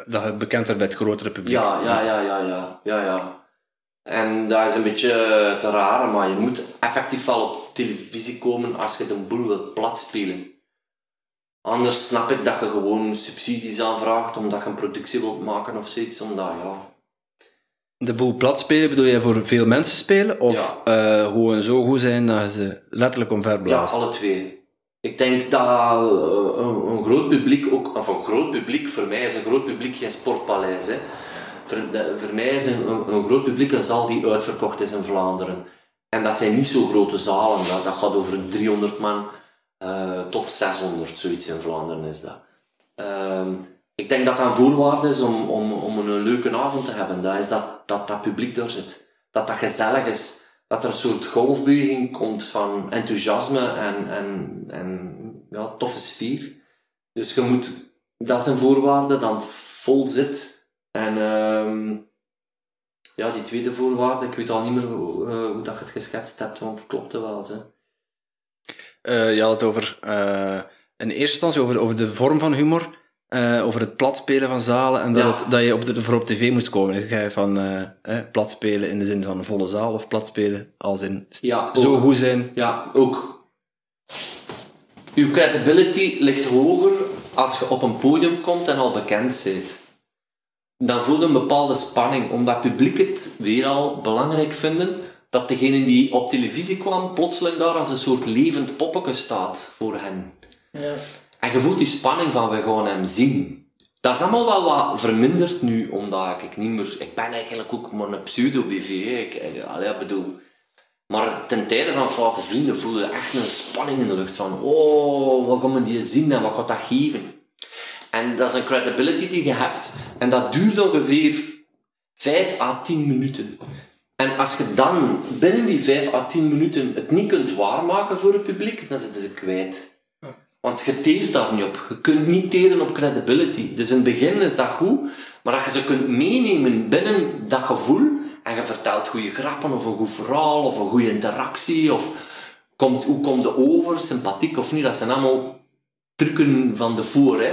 Dat je bekend wordt bij het grotere publiek. Ja, ja, ja, ja, ja, ja, ja. En dat is een beetje te raar, maar je moet effectief wel op televisie komen als je de boel wilt platspelen. Anders snap ik dat je gewoon subsidies aanvraagt omdat je een productie wilt maken of zoiets, omdat ja... De boel platspelen bedoel je voor veel mensen spelen? Of Ja. eh, gewoon zo goed zijn dat je ze letterlijk Ja, omverblaast? alle twee. Ik denk dat eh, een, een groot publiek ook, of een groot publiek, voor mij is een groot publiek geen sportpaleis. Hè. Voor, mij is een, een, groot publiek een zaal die uitverkocht is in Vlaanderen. En dat zijn niet zo grote zalen, dat, dat gaat over 300 man eh, tot 600, zoiets in Vlaanderen is dat. Ehm, ik denk dat dat een voorwaarde is om, om, om een leuke avond te hebben. Dat is dat dat, dat publiek daar zit. Dat dat gezellig is. Dat er een soort golfbeweging komt van enthousiasme en, en, en ja, toffe sfeer. Dus je moet, dat is een voorwaarde, het vol zit. En ehm, ja, die tweede voorwaarde, ik weet al niet meer hoe, eh, hoe dat je het geschetst hebt, want het klopte wel. Hè. Eh, je had het over, eh, in eerste instantie over, over de vorm van humor, over het platspelen van zalen en dat, Ja. het, dat je op de, voor op tv moest komen. Dus ga je van eh, platspelen in de zin van volle zaal of platspelen als in Ja, zo ook. goed zijn. Ja, ook. Uw credibility ligt hoger als je op een podium komt en al bekend bent. Dan voel je een bepaalde spanning, omdat het publiek het weer al belangrijk vinden dat degene die op televisie kwam plotseling daar als een soort levend poppetje staat voor hen. Ja. En je voelt die spanning van we gaan hem zien. Dat is allemaal wel wat verminderd nu, omdat ik niet meer... Ik ben eigenlijk ook maar een pseudo-BV. hè. Ik, ik, allee, ik bedoel... Maar ten tijde van Foute Vrienden voelde je echt een spanning in de lucht van oh, wat gaan we die zien en wat gaat dat geven? En dat is een credibility die je hebt. En dat duurt ongeveer 5 à 10 minuten. En als je dan binnen die 5 à 10 minuten het niet kunt waarmaken voor het publiek, dan zitten ze kwijt. Want je teert daar niet op. Je kunt niet teren op credibility. Dus in het begin is dat goed, maar als je ze kunt meenemen binnen dat gevoel en je vertelt goede grappen of een goed verhaal of een goede interactie of komt, hoe komt de over, sympathiek of niet, dat zijn allemaal trucken van de voor. Hè.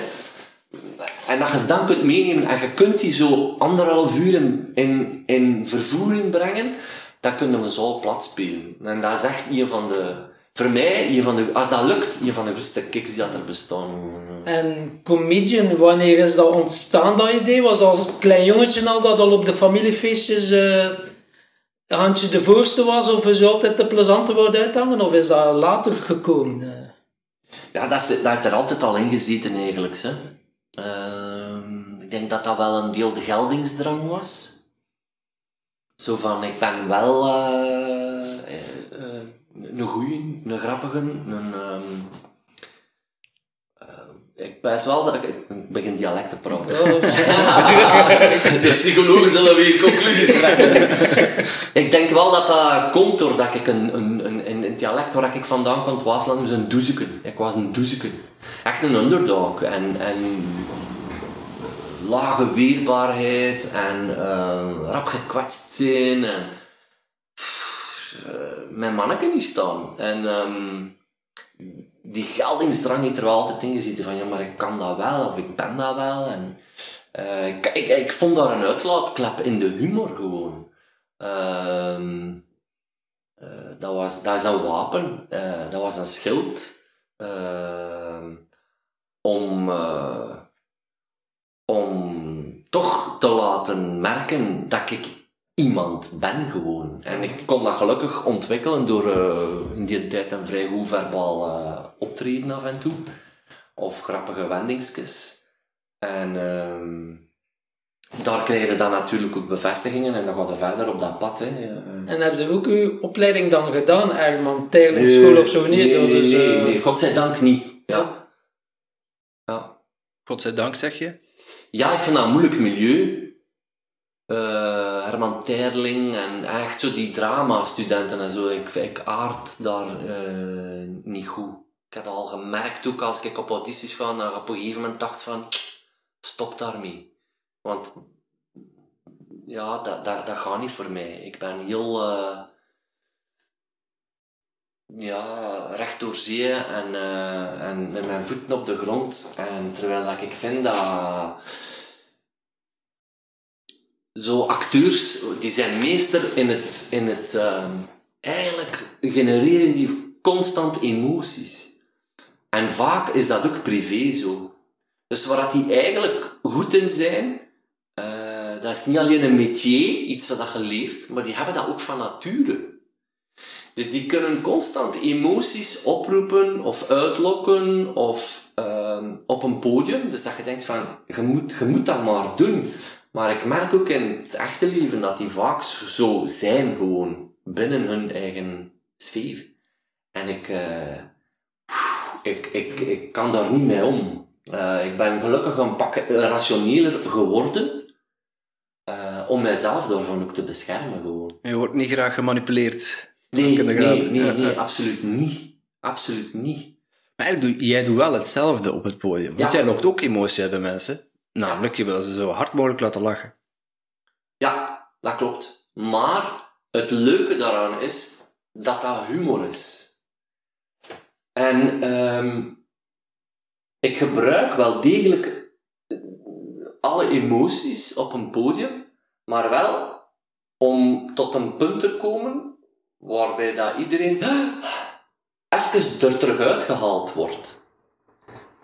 En dat je ze dan kunt meenemen en je kunt die zo anderhalf uur in, in, in vervoering brengen, dan kunnen we zo plat spelen. En dat is echt een van de, voor mij, een van de, als dat lukt, een van de grootste kicks die dat er bestaan. En comedian, wanneer is dat ontstaan, dat idee? Was als klein jongetje al dat al op de familiefeestjes eh handje de voorste was? Of is u altijd de plezante woord uithangen? Of is dat later gekomen? Ja, dat, is, dat heeft er altijd al in gezeten eigenlijk. Hè. Ehm, ik denk dat dat wel een deel de geldingsdrang was. Zo van, ik ben wel eh, eh, een goeie, een grappige, een... ehm, eh, ik wijs wel dat ik... Ik begin dialect te praten. De psychologen zullen weer conclusies trekken. ik denk wel dat dat komt doordat ik een, een, een, een dialect waar ik vandaan kwam, het Waasland, was een doezeken. Ik was een doezeken. Echt een underdog. En, en lage weerbaarheid en eh, rap gekwetst zijn. En, pff, eh, mijn manneke niet staan. En ehm, die geldingsdrang heeft er wel altijd in gezeten. Van ja, maar ik kan dat wel of ik ben dat wel. En, eh, ik, ik, ik vond daar een uitlaatklep in de humor gewoon. Ehm, eh, dat, was, dat is een wapen, eh, dat was een schild ehm, om, eh, om toch te laten merken dat ik iemand ben gewoon. En ik kon dat gelukkig ontwikkelen door eh, in die tijd een vrij goed verbaal eh, optreden af en toe. Of grappige wendingsjes. En ehm, daar krijg je dan natuurlijk ook bevestigingen en dan gaat je verder op dat pad. Hè. Eh, En heb je ook uw opleiding dan gedaan, Erman? Teerlingsschool of zo? Nee, nee, dat nee, nee, eh, nee, godzijdank niet. Ja. Godzijdank, zeg je? Ja, ik vind dat een moeilijk milieu. Eh, Herman Terling en echt zo die drama-studenten en zo. Ik, ik aard daar eh, niet goed. Ik heb dat al gemerkt ook als ik op audities ga, dat ik op een gegeven moment dacht van, stop daarmee. Want ja, dat, dat, dat gaat niet voor mij. Ik ben heel eh, ja, recht door zee en, eh, en met mijn voeten op de grond. En terwijl dat ik vind dat zo acteurs, die zijn meester in het, in het ehm, eigenlijk genereren die constant emoties. En vaak is dat ook privé zo. Dus waar die eigenlijk goed in zijn, dat is niet alleen een métier, iets wat je leert, maar die hebben dat ook van nature. Dus die kunnen constant emoties oproepen of uitlokken of ehm, op een podium. Dus dat je denkt van, je moet, je moet dat maar doen. Maar ik merk ook in het echte leven dat die vaak zo zijn gewoon binnen hun eigen sfeer. En ik, eh, ik, ik, ik kan daar niet mee om. Eh, ik ben gelukkig een pak rationeler geworden om mijzelf daarvan ook te beschermen gewoon. Je wordt niet graag gemanipuleerd. Nee, nee, nee, absoluut niet. Absoluut niet. Maar eigenlijk doe, jij doet wel hetzelfde op het podium. Want jij lokt ook emotie bij mensen. Namelijk, je wil ze zo hard mogelijk laten lachen. Ja, dat klopt. Maar het leuke daaraan is dat dat humor is. En ehm, ik gebruik wel degelijk alle emoties op een podium, maar wel om tot een punt te komen waarbij dat iedereen even er terug uitgehaald wordt.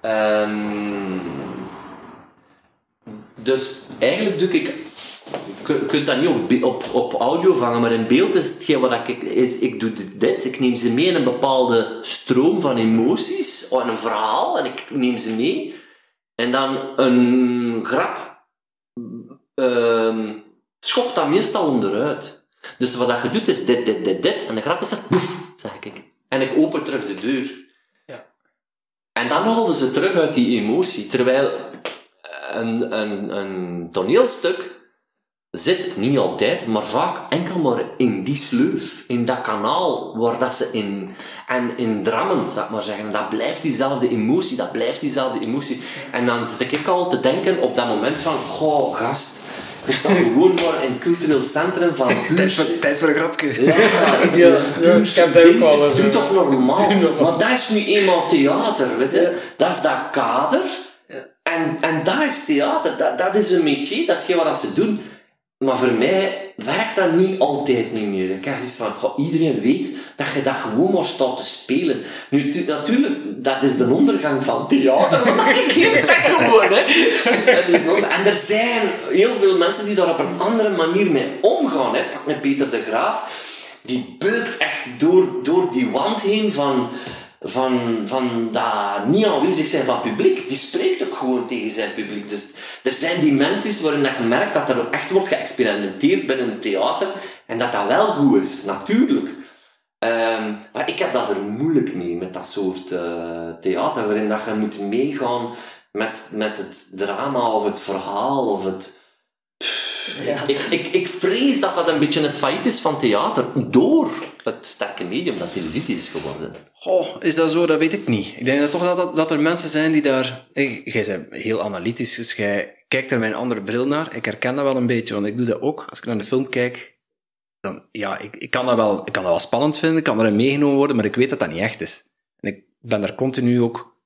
Ehm, dus eigenlijk doe ik je kunt dat niet op, op, op audio vangen, maar in beeld is hetgeen wat ik, is, ik doe dit, ik neem ze mee in een bepaalde stroom van emoties, of in een verhaal, en ik neem ze mee. En dan een grap ehm schopt dat meestal onderuit. Dus wat dat je doet is dit, dit, dit, dit, en de grap is er, poef, zeg ik. En ik open terug de deur. Ja. En dan haalden ze terug uit die emotie, terwijl een, een, een toneelstuk zit niet altijd, maar vaak enkel maar in die sleuf, in dat kanaal waar dat ze in, en in drammen, zou ik maar zeggen, dat blijft diezelfde emotie, dat blijft diezelfde emotie. En dan zit ik al te denken op dat moment van, goh, gast, we staan gewoon maar in het cultureel centrum van Tijd Buurs. voor, tijd voor een grapje. Ja, Ja, ja, ik heb dat ook eens, Doe toch normaal. Maar dat is nu eenmaal theater, weet je. Dat is dat kader. En, en dat is theater. Dat, dat is een métier. Dat is geen wat ze doen. Maar voor mij werkt dat niet altijd niet meer. Ik heb van, iedereen weet dat je dat gewoon maar staat te spelen. Nu, tu- natuurlijk, dat is de ondergang van theater, wat ik hier zeg gewoon. Hè. Dat is en er zijn heel veel mensen die daar op een andere manier mee omgaan. Hè. Pak met Peter de Graaf. Die beukt echt door, door die wand heen van, van, van dat niet aanwezig zijn van het publiek. Die spreekt ook gewoon tegen zijn publiek. Dus er zijn dimensies waarin dat je merkt dat er ook echt wordt geëxperimenteerd binnen het theater. En dat dat wel goed is, natuurlijk. Ehm, maar ik heb dat er moeilijk mee, met dat soort eh, theater, waarin dat je moet meegaan met, met het drama of het verhaal of het... Ik, ik, ik vrees dat dat een beetje het failliet is van theater door het sterke medium dat televisie is geworden. Goh, is dat zo? Dat weet ik niet. Ik denk dat toch dat, dat, er mensen zijn die daar... Jij bent heel analytisch, dus jij kijkt er een andere bril naar. Ik herken dat wel een beetje, want ik doe dat ook. Als ik naar de film kijk, dan... Ja, ik, ik, kan dat wel, ik kan dat wel spannend vinden, ik kan erin meegenomen worden, maar ik weet dat dat niet echt is. En ik ben daar continu ook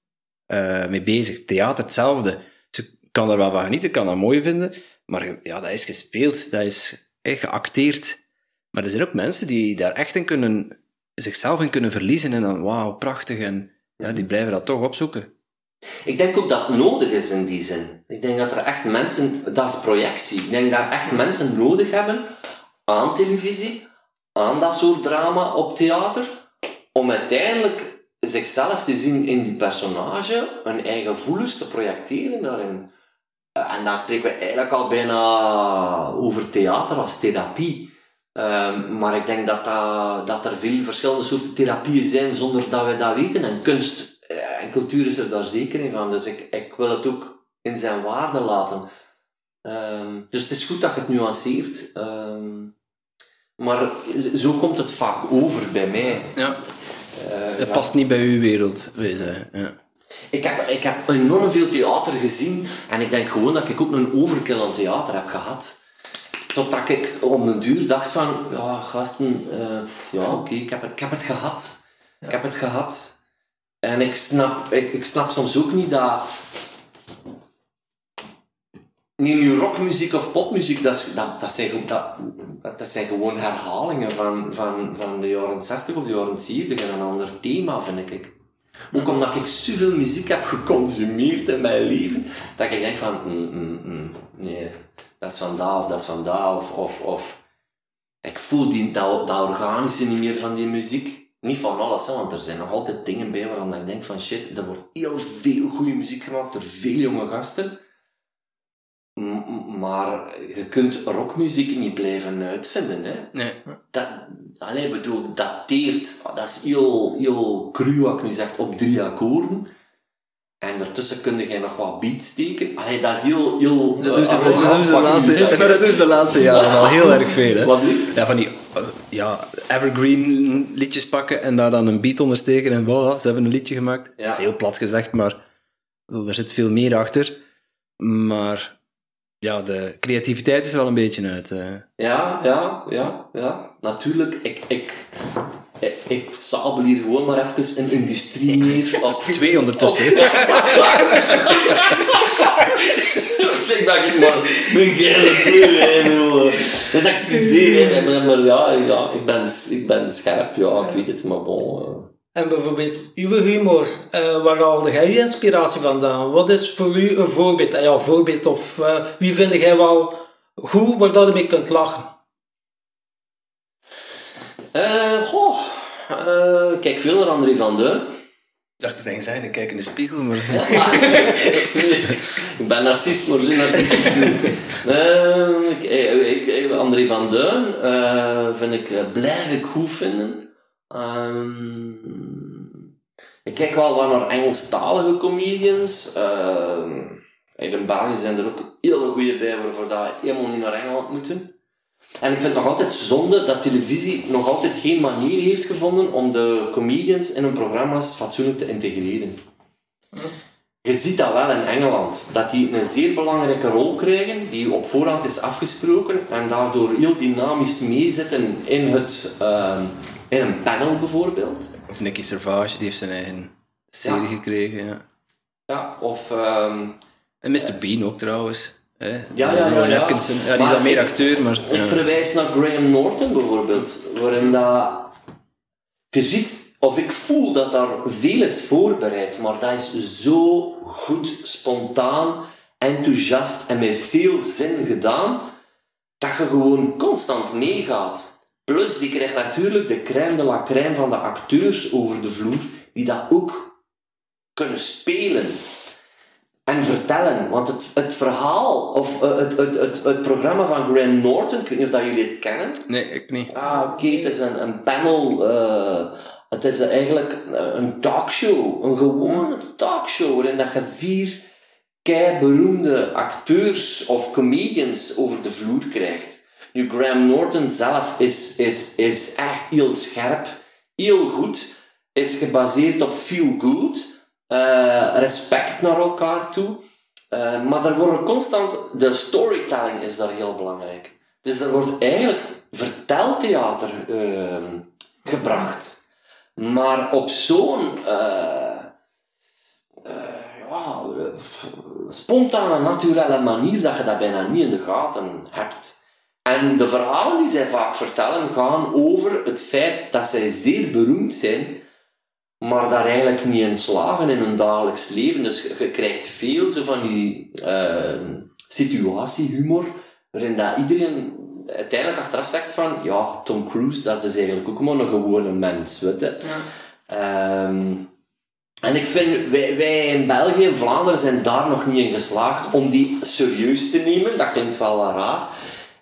eh, mee bezig. Theater, hetzelfde. Dus ik kan er wel van genieten, ik kan dat mooi vinden, maar ja, dat is gespeeld, dat is eh, geacteerd. Maar er zijn ook mensen die daar echt in kunnen zichzelf in kunnen verliezen en dan, wauw, prachtig. En ja, die blijven dat toch opzoeken. Ik denk ook dat het nodig is in die zin. Ik denk dat er echt mensen, dat is projectie. Ik denk dat echt mensen nodig hebben aan televisie, aan dat soort drama op theater, om uiteindelijk zichzelf te zien in die personage, hun eigen gevoelens te projecteren daarin. Eh, En dan spreken we eigenlijk al bijna over theater als therapie. Ehm, maar ik denk dat, dat, dat er veel verschillende soorten therapieën zijn zonder dat we dat weten. En kunst eh, en cultuur is er daar zeker in van. Dus ik, ik wil het ook in zijn waarde laten. Ehm, dus het is goed dat je het nuanceert. Ehm, maar zo komt het vaak over bij mij. Ja. Eh, Het ja. past niet bij uw wereld, wezen. Ja. Ik heb, ik heb enorm veel theater gezien en ik denk gewoon dat ik ook een overkill aan theater heb gehad. Totdat ik om een duur dacht van, ja gasten, eh, ja oké, ik, heb het, ik heb het gehad. Ik heb het gehad. En ik snap, ik, ik snap soms ook niet dat... Niet nu rockmuziek of popmuziek, dat, is, dat, dat, zijn, dat, dat zijn gewoon herhalingen van, van, van de jaren 60 of de jaren 70 en een ander thema, vind ik. Ook omdat ik zoveel muziek heb geconsumeerd in mijn leven, dat ik denk van, mm, mm, mm, nee, dat is van daar of dat is van daar, of, of, of ik voel die, dat, dat organische niet meer van die muziek. Niet van alles, hè, want er zijn nog altijd dingen bij waarvan ik denk van shit, er wordt heel veel goede muziek gemaakt door veel jonge gasten. M- maar je kunt rockmuziek niet blijven uitvinden. Hè Nee. dat, allee, bedoel, dateert, dat is heel, heel cru wat ik nu zeg, op drie akkoorden. En daartussen kun je nog wat beats steken. Allee, dat is heel, heel Dat doen ze, eh, dat doen arrogant ze de laatste, zeg. maar dat doen ze de laatste jaren al heel erg veel. Hè? Wat. Ja, van die eh, ja, evergreen liedjes pakken en daar dan een beat onder steken en voilà, ze hebben een liedje gemaakt. Ja. Dat is heel plat gezegd, maar er zit veel meer achter. Maar ja, de creativiteit is wel een beetje uit. Ja, ja, ja, ja. Natuurlijk, ik, ik, ik, ik sabel hier gewoon maar even een industrie neer. Op Twee ondertussen. zeg dat ik maar mijn geile. Dus excuseer, maar, maar ja, ja ik, ben, ik ben scherp, ja, ik weet het, maar bon. eh. En bijvoorbeeld uw humor, eh, waar haalde jij je inspiratie vandaan? Wat is voor u een voorbeeld? Eh, Ja, voorbeeld of eh, wie vind jij wel goed waar dat je mee kunt lachen? Eh, goh, eh, kijk veel naar André van Duin. Ik dacht het ging zijn, ik kijk in de spiegel, maar... Nee, ik ben narcist, maar zo narcistisch niet. Ik- André van eh, vind ik, blijf ik goed vinden. Ehm, ik kijk wel wat naar Engelstalige comedians. Ehm, in België zijn er ook hele goede bij waarvoor dat helemaal niet naar Engeland moeten. En ik vind het nog altijd zonde dat televisie nog altijd geen manier heeft gevonden om de comedians in hun programma's fatsoenlijk te integreren. Je ziet dat wel in Engeland, dat die een zeer belangrijke rol krijgen, die op voorhand is afgesproken en daardoor heel dynamisch meezitten in, het, ehm, in een panel bijvoorbeeld. Of Nicky Servage, die heeft zijn eigen serie Ja. gekregen, ja. Ja, of... ehm, En Mr. Bean ook trouwens. Hè? Ja, ja, ja, ja. Atkinson. Ja, die is dan meer acteur, maar... Ik verwijs naar Graham Norton bijvoorbeeld, waarin dat... Je ziet, of ik voel dat daar veel is voorbereid, maar dat is zo goed, spontaan, enthousiast en met veel zin gedaan, dat je gewoon constant meegaat. Plus, die krijgt natuurlijk de crème de la crème van de acteurs over de vloer, die dat ook kunnen spelen en vertellen. Want het, het verhaal, of eh, het, het, het, het programma van Graham Norton, ik weet niet of dat jullie het kennen. Nee, ik niet. Ah, oké, het is een, een panel. eh, het is eigenlijk een talkshow. Een gewone talkshow waarin dat je vier kei beroemde acteurs of comedians over de vloer krijgt. Nu, Graham Norton zelf is, is, is echt heel scherp, heel goed, is gebaseerd op feel good, eh, respect naar elkaar toe. Eh, maar er wordt constant, de storytelling is daar heel belangrijk. Dus er wordt eigenlijk verteltheater ehm, gebracht. Maar op zo'n eh, ja, spontane, naturele manier dat je dat bijna niet in de gaten hebt. En de verhalen die zij vaak vertellen gaan over het feit dat zij zeer beroemd zijn, maar daar eigenlijk niet in slagen in hun dagelijks leven. Dus je, krijgt veel zo van die eh, situatiehumor, waarin dat iedereen uiteindelijk achteraf zegt van, ja, Tom Cruise, dat is dus eigenlijk ook maar een gewone mens, weet je. Ehm, en ik vind, wij, wij in België en Vlaanderen zijn daar nog niet in geslaagd om die serieus te nemen. Dat klinkt wel raar.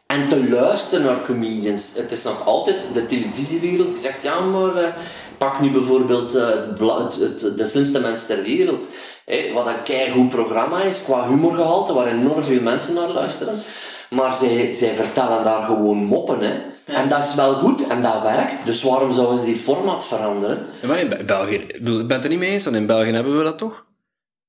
en te luisteren naar comedians. Het is nog altijd de televisiewereld die zegt, ja maar eh, pak nu bijvoorbeeld eh, het het, het- de slimste mens ter wereld. Wat een keigoed programma is, qua humorgehalte, waar enorm veel mensen naar luisteren. Maar zij, zij vertellen daar gewoon moppen. Hè. En dat is wel goed en dat werkt. Dus waarom zouden ze die format veranderen? Ja, maar in Be- België, ik ik ben het er niet mee eens, want in België hebben we dat toch?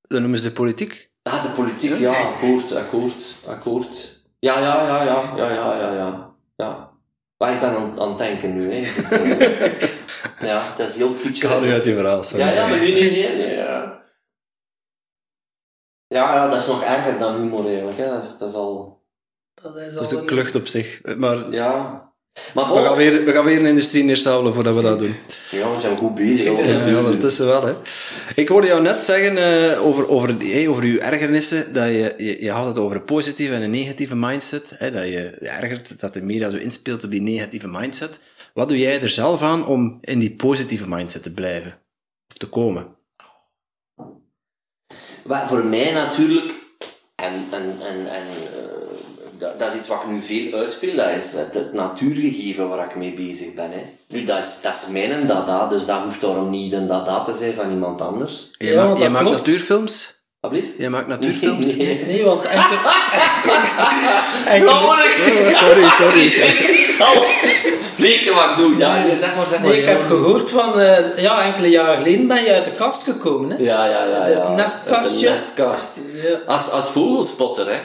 Dat noemen ze de politiek. Ah, de politiek, ja, akkoord, akkoord, akkoord. Ja, ja, ja, ja, ja, ja, ja, ja. ja. Maar ik ben aan, aan het denken nu, hè. Is, eh, ja, het is heel Ik kitschig. haal u uit je verhaal, sorry. Ja, ja, maar nee, nee, nee, nee, ja. Ja, ja, dat is nog erger dan humor eigenlijk, hè. Dat is, dat is al... Dat is, Dat is al een klucht op zich. Maar Ja. Maar we, gaan ook... weer, we gaan weer een industrie neerstabelen voordat we dat doen. Ja, we zijn goed bezig. Ja, ja, ondertussen wel, hè. Ik hoorde jou net zeggen eh, over, over, hey, over je ergernissen, dat je, je, je had het over een positieve en een negatieve mindset, hè, dat je je ergert dat de media zo inspeelt op die negatieve mindset. Wat doe jij er zelf aan om in die positieve mindset te blijven? Of te komen? Maar voor mij natuurlijk, en, en, en, en eh, dat, dat is iets wat ik nu veel uitspeel, dat is het, het natuurgegeven waar ik mee bezig ben. Hè. Nu, dat is, dat is mijn dada, dus dat hoeft daarom niet een dada te zijn van iemand anders. Jij, Ja, maakt, jij natuurfilms? Alsjeblieft? Jij maakt natuurfilms? Nee, nee. Nee, want enkel... sorry, sorry. Nee, wat ik doe. Ja, nee, zeg maar, zeg maar. nee, ik heb gehoord van... eh, ja, enkele jaren geleden ben je uit de kast gekomen, hè? Ja, ja, ja. Het ja. nestkastje. Nestkast. Ja. Als, als vogelspotter, hè.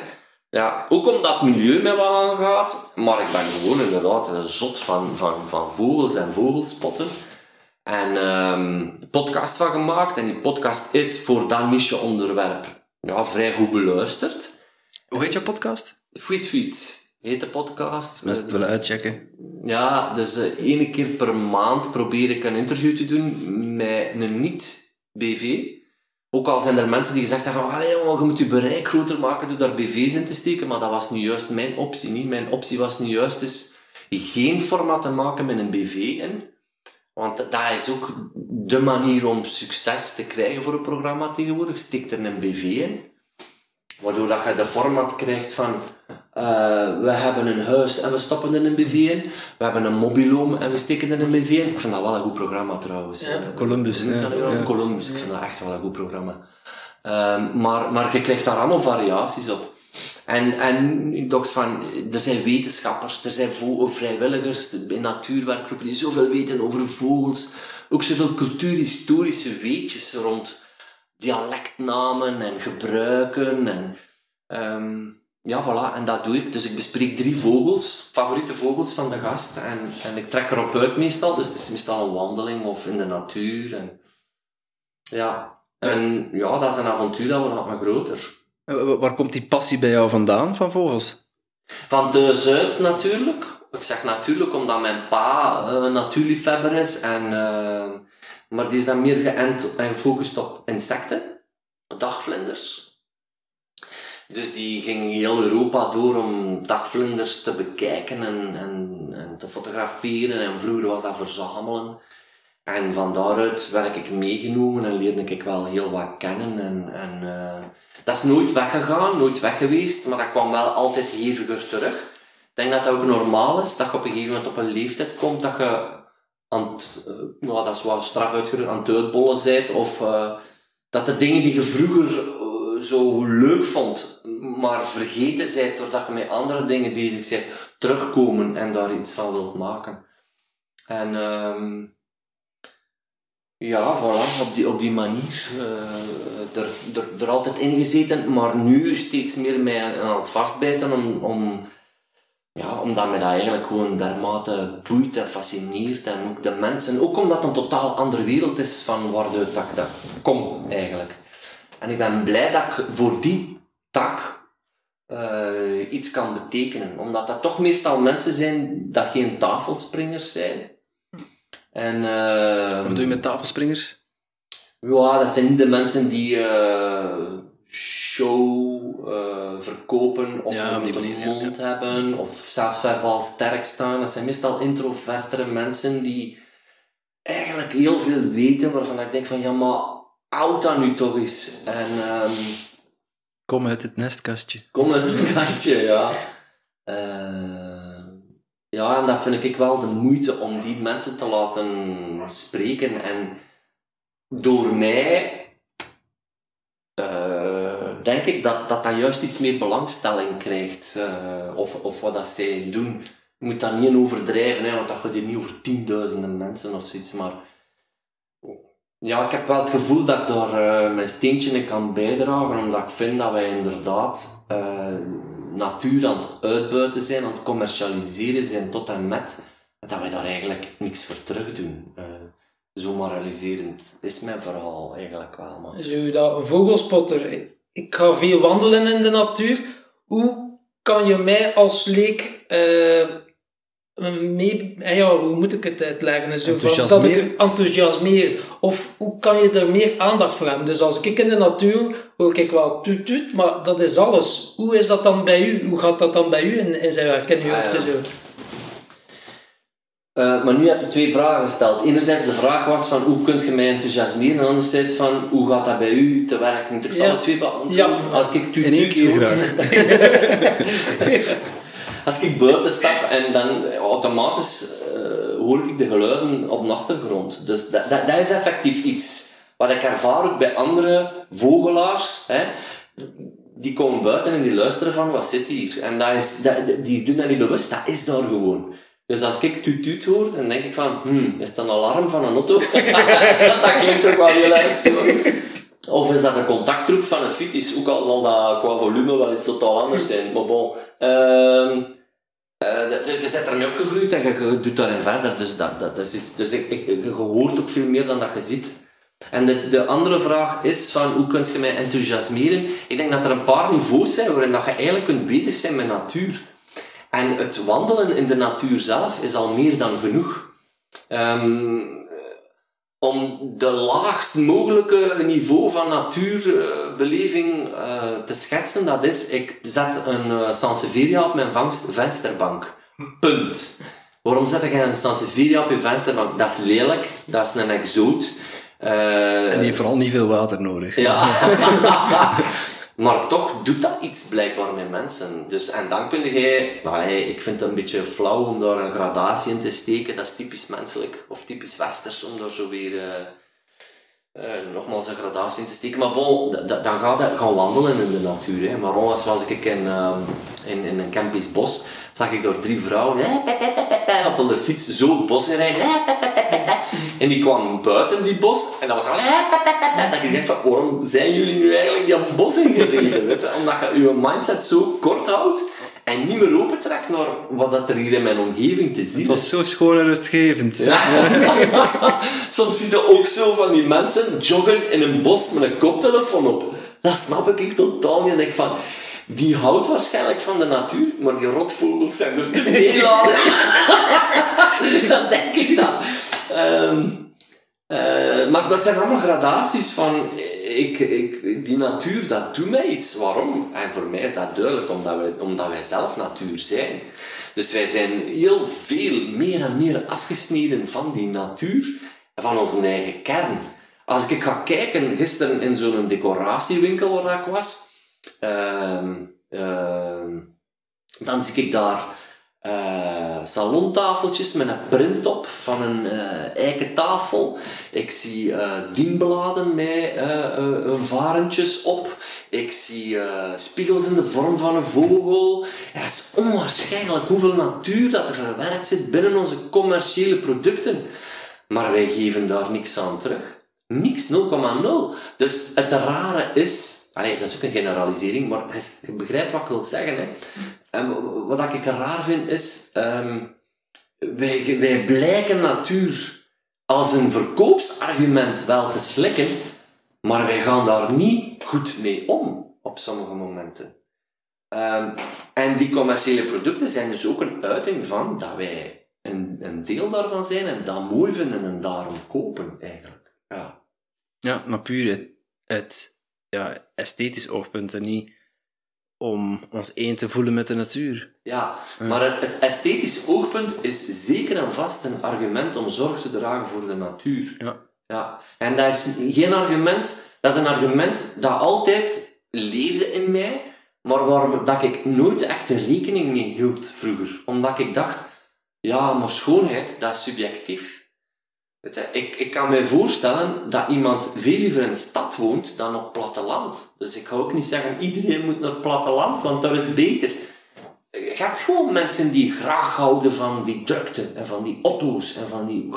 Ja, ook omdat het milieu mij wat aangaat, maar ik ben gewoon inderdaad een zot van, van, van vogels en vogelspotten. En ehm een podcast van gemaakt, en die podcast is voor dat niche onderwerp ja, vrij goed beluisterd. Hoe heet jouw podcast? Feed heet de podcast. Mensen het willen uitchecken. Ja, dus één keer per maand probeer ik een interview te doen met een niet-BV. Ook al zijn er mensen die gezegd hebben van, "Allee, jongen, je moet je bereik groter maken door daar BV's in te steken, maar dat was nu juist mijn optie niet. Mijn optie was nu juist dus geen format te maken met een BV in. Want dat is ook de manier om succes te krijgen voor een programma tegenwoordig. Steek er een BV in. Waardoor dat je de format krijgt van... eh, we hebben een huis en we stoppen er een BV in. We hebben een mobiloom en we steken er een BV in. Ik vind dat wel een goed programma trouwens. Ja. Eh, Columbus, ja. Columbus. Ik vind dat echt wel een goed programma. Ehm, maar, maar je krijgt daar allemaal variaties op. En, en ik dacht van, er zijn wetenschappers, er zijn vrijwilligers in natuurwerkgroepen die zoveel weten over vogels. Ook zoveel cultuurhistorische weetjes rond dialectnamen en gebruiken. En, ehm, ja, voilà, en dat doe ik. Dus ik bespreek drie vogels, favoriete vogels van de gast. En, en ik trek erop uit meestal, dus het is meestal een wandeling of in de natuur. En, ja. En ja, dat is een avontuur dat wordt maar groter. En Waar komt die passie bij jou vandaan, van vogels? Van thuis uit natuurlijk. Ik zeg natuurlijk omdat mijn pa eh, een natuurliefhebber is. En, eh, maar die is dan meer geënt en gefocust op insecten. Dagvlinders. Dus die ging heel Europa door om dagvlinders te bekijken en, en, en te fotograferen. En vroeger was dat verzamelen. En van daaruit werd ik meegenomen en leerde ik wel heel wat kennen. En, en, eh, dat is nooit weggegaan, nooit weg geweest, maar dat kwam wel altijd heviger terug. Ik denk dat dat ook normaal is, dat je op een gegeven moment op een leeftijd komt dat je aan het, ja, dat is wel straf uitgedrukt, aan het uitbollen bent, of eh, dat de dingen die je vroeger zo leuk vond, maar vergeten bent doordat je met andere dingen bezig bent, terugkomen en daar iets van wilt maken. En ehm, ja, voilà, op die, op die manier. eh, er, er, er altijd in gezeten, maar nu steeds meer mij aan het vastbijten om, om, ja, omdat mij dat eigenlijk gewoon dermate boeit en fascineert. En ook de mensen, ook omdat het een totaal andere wereld is van dat ik dat kom eigenlijk. En ik ben blij dat ik voor die tak eh, iets kan betekenen. Omdat dat toch meestal mensen zijn dat geen tafelspringers zijn. En, ehm, Wat doe je met tafelspringers? ja, dat zijn niet de mensen die eh, show eh, verkopen of Ja, een ja, mond hebben of zelfs verbaal sterk staan. Dat zijn meestal introvertere mensen die eigenlijk heel veel weten waarvan ik denk van ja, maar oud dat nu toch eens. En ehm, Kom uit het nestkastje. kom uit het kastje, ja. Eh, ja, en dat vind ik wel de moeite om die mensen te laten spreken. En door mij eh, denk ik dat, dat dat juist iets meer belangstelling krijgt. eh, of, of wat dat zij doen. Je moet dat niet overdrijven, hè, want dat gaat hier niet over tienduizenden mensen of zoiets. Maar ja, ik heb wel het gevoel dat ik daar eh, mijn steentje in kan bijdragen, omdat ik vind dat wij inderdaad eh, natuur aan het uitbuiten zijn, aan het commercialiseren zijn tot en met, dat wij daar eigenlijk niks voor terug doen. Eh, zo moraliserend is mijn verhaal eigenlijk wel. Maar. Zo dat vogelspotter. Ik ga veel wandelen in de natuur. Hoe kan je mij als leek mee, eh, ja, hoe moet ik het uitleggen? Zo van, dat ik Enthousiasmeren? enthousiasmeer. Of hoe kan je er meer aandacht voor hebben? Dus als ik in de natuur hoor ik wel tuut tuut, maar dat is alles. Hoe is dat dan bij u? Hoe gaat dat dan bij u in, in zijn werk, in uw Ah, hoofd ja. en zo? Eh, maar nu heb je twee vragen gesteld. Enerzijds de vraag was van hoe kunt je mij enthousiasmeren en anderzijds van hoe gaat dat bij u te werken. Moet ik zal Ja. twee beantwoorden? Ja. Als ik tuut In één tuut keer hoor- graag. Als ik buiten stap en dan automatisch eh, hoor ik de geluiden op de achtergrond. Dus dat, dat, dat is effectief iets wat ik ervaar ook bij andere vogelaars. Hè. Die komen buiten en die luisteren van wat zit hier. En dat is, dat, die doen dat niet bewust, dat is daar gewoon. Dus als ik tuut tuut hoor, dan denk ik van, hmm, is dat een alarm van een auto? dat klinkt toch wel heel erg zo. Of is dat een contactroep van een fiets? Ook al zal dat qua volume wel iets totaal anders zijn. Maar bon. De- je bent ermee opgegroeid en je, je doet daarin verder. Dus, dat, dat, dat is iets, dus ik, ik, je hoort ook veel meer dan dat je ziet. En de, de andere vraag is van hoe kun je mij enthousiasmeren? Ik denk dat er een paar niveaus zijn waarin dat je eigenlijk kunt bezig zijn met natuur. En het wandelen in de natuur zelf is al meer dan genoeg. Ehm, om de laagst mogelijke niveau van natuurbeleving eh, te schetsen, dat is, ik zet een uh, Sansevieria op mijn vangst vensterbank. Punt. Waarom zet je een Sansevieria op je vensterbank? Dat is lelijk, dat is een exoot. Eh, En die heeft vooral niet veel water nodig. ja. maar toch doet dat iets blijkbaar met mensen. Dus, en dan kun je... Ik vind het een beetje flauw om daar een gradatie in te steken. Dat is typisch menselijk. Of typisch westers, om daar zo weer... eh, eh, nogmaals een gradatie in te steken. Maar bon, dan ga je gaan wandelen in de natuur. Hè. Maar onlangs was ik in, ehm, in, in een campisch bos. Zag ik daar drie vrouwen op de fiets zo het bos in rijden. En die kwamen buiten die bos. En dat was al... Dat ik dacht van, waarom zijn jullie nu eigenlijk die bos ingereden? Weet je? Omdat je je mindset zo kort houdt. En niet meer opentrekt naar wat dat er hier in mijn omgeving te zien Het was zo schoon en rustgevend. Soms zie je ook zo van die mensen joggen in een bos met een koptelefoon op. Dat snap ik totaal niet. En ik van, die houdt waarschijnlijk van de natuur, maar die rotvogels zijn er te veel aan. dan denk ik dat. Ehm, eh, maar dat zijn allemaal gradaties van, ik, ik, die natuur, dat doet mij iets. Waarom? En voor mij is dat duidelijk, omdat wij, omdat wij zelf natuur zijn. Dus wij zijn heel veel meer en meer afgesneden van die natuur en van onze eigen kern. Als ik ga kijken, gisteren in zo'n decoratiewinkel waar ik was, ehm, ehm, dan zie ik daar eh, salontafeltjes met een print op van een eh eiken tafel. Ik zie eh, dienbladen met varentjes op. Ik zie spiegels in de vorm van een vogel. Het is onwaarschijnlijk hoeveel natuur dat er verwerkt zit binnen onze commerciële producten. Maar wij geven daar niks aan terug. Niks, 0,0. Dus het rare is... Dat is ook een generalisering, maar je begrijpt wat ik wil zeggen. Hè. En wat ik raar vind, is... ehm, wij, wij blijken natuur als een verkoopsargument wel te slikken, maar wij gaan daar niet goed mee om op sommige momenten. Ehm, en die commerciële producten zijn dus ook een uiting van dat wij een, een deel daarvan zijn en dat mooi vinden en daarom kopen, eigenlijk. Ja. Ja, maar puur uit ja, esthetisch oogpunt en niet om ons één te voelen met de natuur. Ja, maar het, het esthetisch oogpunt is zeker en vast een argument om zorg te dragen voor de natuur. Ja. Ja, en dat is geen argument, dat is een argument dat altijd leefde in mij, maar waar dat ik nooit echt rekening mee hield vroeger. Omdat ik dacht, Ja, maar schoonheid, dat is subjectief. Ik, ik kan me voorstellen dat iemand veel liever in de stad woont dan op platteland. Dus ik ga ook niet zeggen, iedereen moet naar het platteland, want dat is beter. Je hebt gewoon mensen die graag houden van die drukte en van die auto's en van die,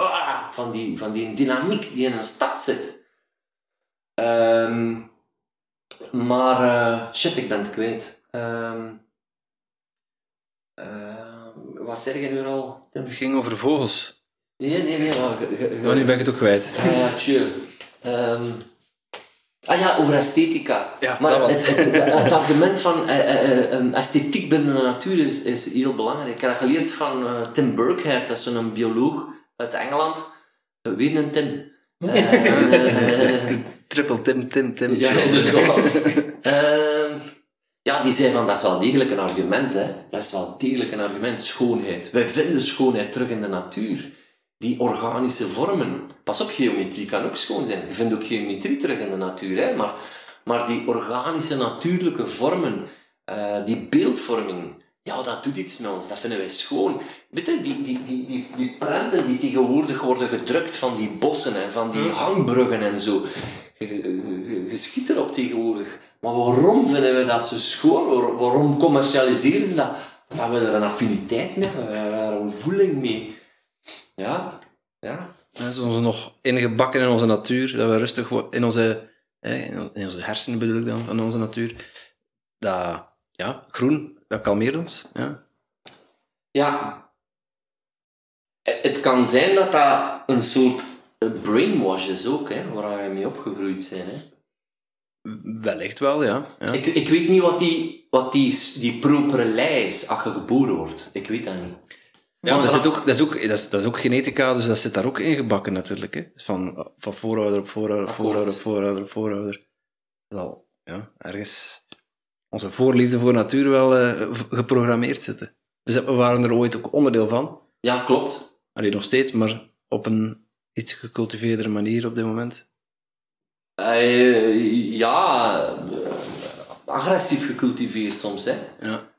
van die, van die dynamiek die in een stad zit. Ehm, maar, eh, shit, ik ben het kwijt. Ehm, eh, wat zeg je nu al? Het ging over vogels. Nee, nee, nee. Maar, ge- ge- ge- Oh, nu ben ik het ook kwijt. Ah ja, chill. Ehm, ah ja, over esthetica. Ja, maar dat was het, het, het- het argument van eh, eh, eh, een esthetiek binnen de natuur is, is heel belangrijk. Ik heb dat geleerd van Tim Burkhead, dat is zo'n bioloog uit Engeland. Weer een Tim. Eh, Triple Tim, Tim, Tim. ja, inderdaad. Ehm, ja, die zei van, dat is wel degelijk een argument, hè. Dat is wel degelijk een argument, schoonheid. Wij vinden schoonheid terug in de natuur. Die organische vormen. Pas op, geometrie kan ook schoon zijn. Je vindt ook geometrie terug in de natuur, hè. Maar, maar die organische, natuurlijke vormen, eh, die beeldvorming, ja, dat doet iets met ons. Dat vinden wij schoon. Weet je, die, die, die, die, die prenten die tegenwoordig worden gedrukt van die bossen en van die hangbruggen en zo. Je, je, je- je schiet erop tegenwoordig. Maar waarom vinden we dat zo schoon? Waar- Waarom commercialiseren ze dat? Omdat we er een affiniteit mee hebben. We hebben er een voeling mee. Ja, ja. Dat is onze nog ingebakken in onze natuur, dat we rustig in onze, in onze hersenen bedoel ik dan, van onze natuur. Dat, ja, groen, dat kalmeert ons. Ja. Ja. Het het kan zijn dat dat een soort eh, brainwash is ook, hè, waar we mee opgegroeid zijn. Hè. Wellicht wel, ja. ja. Ik, ik weet niet wat die, wat die, die propere lei is als je geboren wordt. Ik weet dat niet. Ja, Want dat, zit ook, dat, is ook, dat, is, dat is ook genetica, dus dat zit daar ook ingebakken natuurlijk. Hè. Dus van, van voorouder op voorouder op voorouder op voorouder op voorouder. Dat zal ja, ergens onze voorliefde voor natuur wel eh, geprogrammeerd zitten. Dus we waren er ooit ook onderdeel van. Ja, klopt. Alleen nog steeds, maar op een iets gecultiveerdere manier op dit moment. Eh, ja, eh, agressief gecultiveerd soms. Hè. Ja.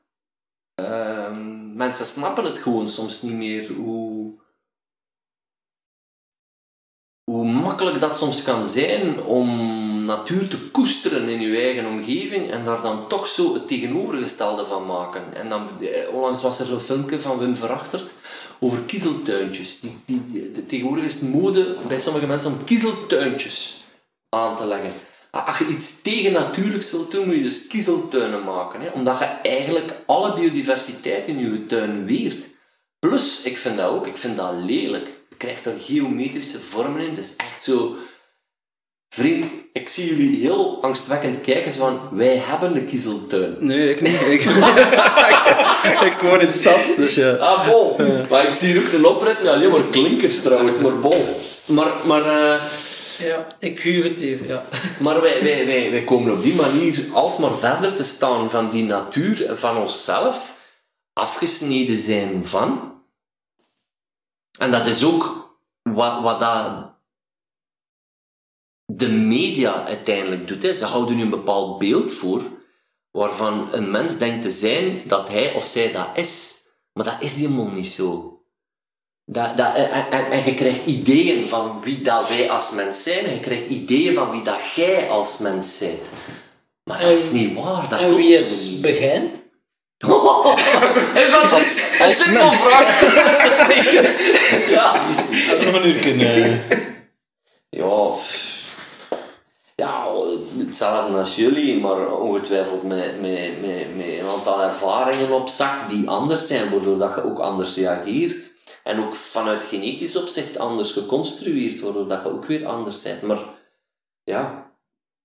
Ehm, mensen snappen het gewoon soms niet meer hoe, hoe makkelijk dat soms kan zijn om natuur te koesteren in je eigen omgeving en daar dan toch zo het tegenovergestelde van maken. En dan, eh, onlangs was er zo'n filmpje van Wim Verachtert over kiezeltuintjes. Die, die, tegenwoordig is het mode bij sommige mensen om kiezeltuintjes aan te leggen. Als je iets tegennatuurlijks wilt doen, moet je dus kiezeltuinen maken. Hè? Omdat je eigenlijk alle biodiversiteit in je tuin weert. Plus, ik vind dat ook, ik vind dat lelijk. Je krijgt er geometrische vormen in. Het is echt zo... Vriend, ik zie jullie heel angstwekkend kijken. Zo van, wij hebben een kiezeltuin. Nee, ik niet. Ik, ik woon in de stad, dus ja. Ah, bol. Maar ik zie hier ook een oprit met alleen maar klinkers trouwens, maar bol. Maar, maar, eh, Ja, ik huur het hier, ja. maar wij, wij, wij, wij komen op die manier alsmaar verder te staan van die natuur van onszelf, afgesneden zijn van. En dat is ook wat, wat dat de media uiteindelijk doet. Hè. Ze houden nu een bepaald beeld voor waarvan een mens denkt te zijn dat hij of zij dat is. Maar dat is helemaal niet zo. Dat, dat, en, en, en je krijgt ideeën van wie dat wij als mens zijn, en je krijgt ideeën van wie dat jij als mens bent. Maar dat is niet waar, dat En wie is gewoon niet. Begin? En dat is een simpel vraag. ja, Nog een uur kunnen. Ja, pff. ja, hetzelfde als jullie, maar ongetwijfeld met, met, met, met een aantal ervaringen op zak die anders zijn, waardoor dat je ook anders reageert. En ook vanuit genetisch opzicht anders geconstrueerd, waardoor dat je ook weer anders bent. Maar ja,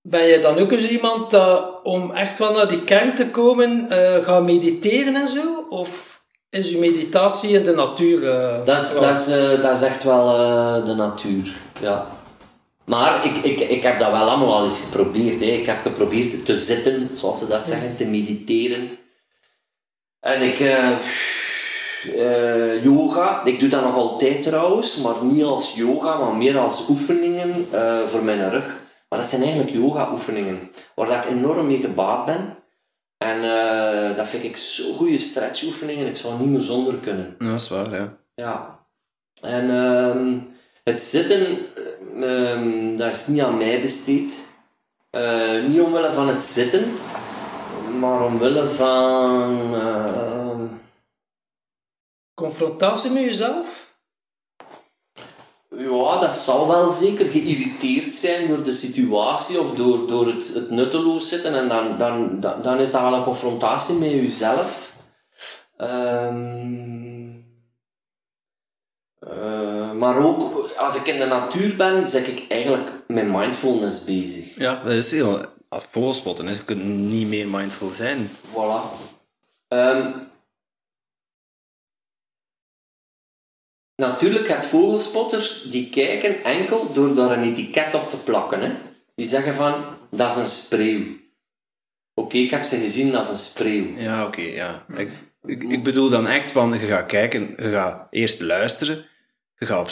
Ben je dan ook eens iemand dat om echt wel naar die kern te komen eh gaat mediteren en zo? Of is je meditatie in de natuur? eh, Dat is, dat is, eh, dat is echt wel de natuur. Ja. Maar ik, ik, ik heb dat wel allemaal al eens geprobeerd. Hè. Ik heb geprobeerd te zitten, zoals ze dat zeggen, te mediteren. En ik... eh, yoga, ik doe dat nog altijd trouwens, maar niet als yoga, maar meer als oefeningen eh, voor mijn rug. Maar dat zijn eigenlijk yoga-oefeningen, waar dat ik enorm mee gebaat ben. En eh, dat vind ik zo goede stretchoefeningen, ik zou niet meer zonder kunnen. Ja, dat is waar, ja. Ja. En ehm, het zitten, ehm, dat is niet aan mij besteed. Niet omwille van het zitten, maar omwille van... Confrontatie met jezelf? Ja, dat zal wel zeker geïrriteerd zijn door de situatie of door, door het, het nutteloos zitten. En dan, dan, dan, dan is dat wel een confrontatie met jezelf. Ehm, eh, maar ook, als ik in de natuur ben, zeg ik eigenlijk met mindfulness bezig. Ja, dat is heel... Hè. je kunt niet meer mindful zijn. Voilà. Ehm, natuurlijk, het vogelspotters die kijken enkel door daar een etiket op te plakken. Hè. Die zeggen van, dat is een spreeuw. Oké, ik heb ze gezien, dat is een spreeuw. Ja, oké, ja. Ik, ik, ik bedoel dan echt van, je gaat kijken, je gaat eerst luisteren, je gaat op,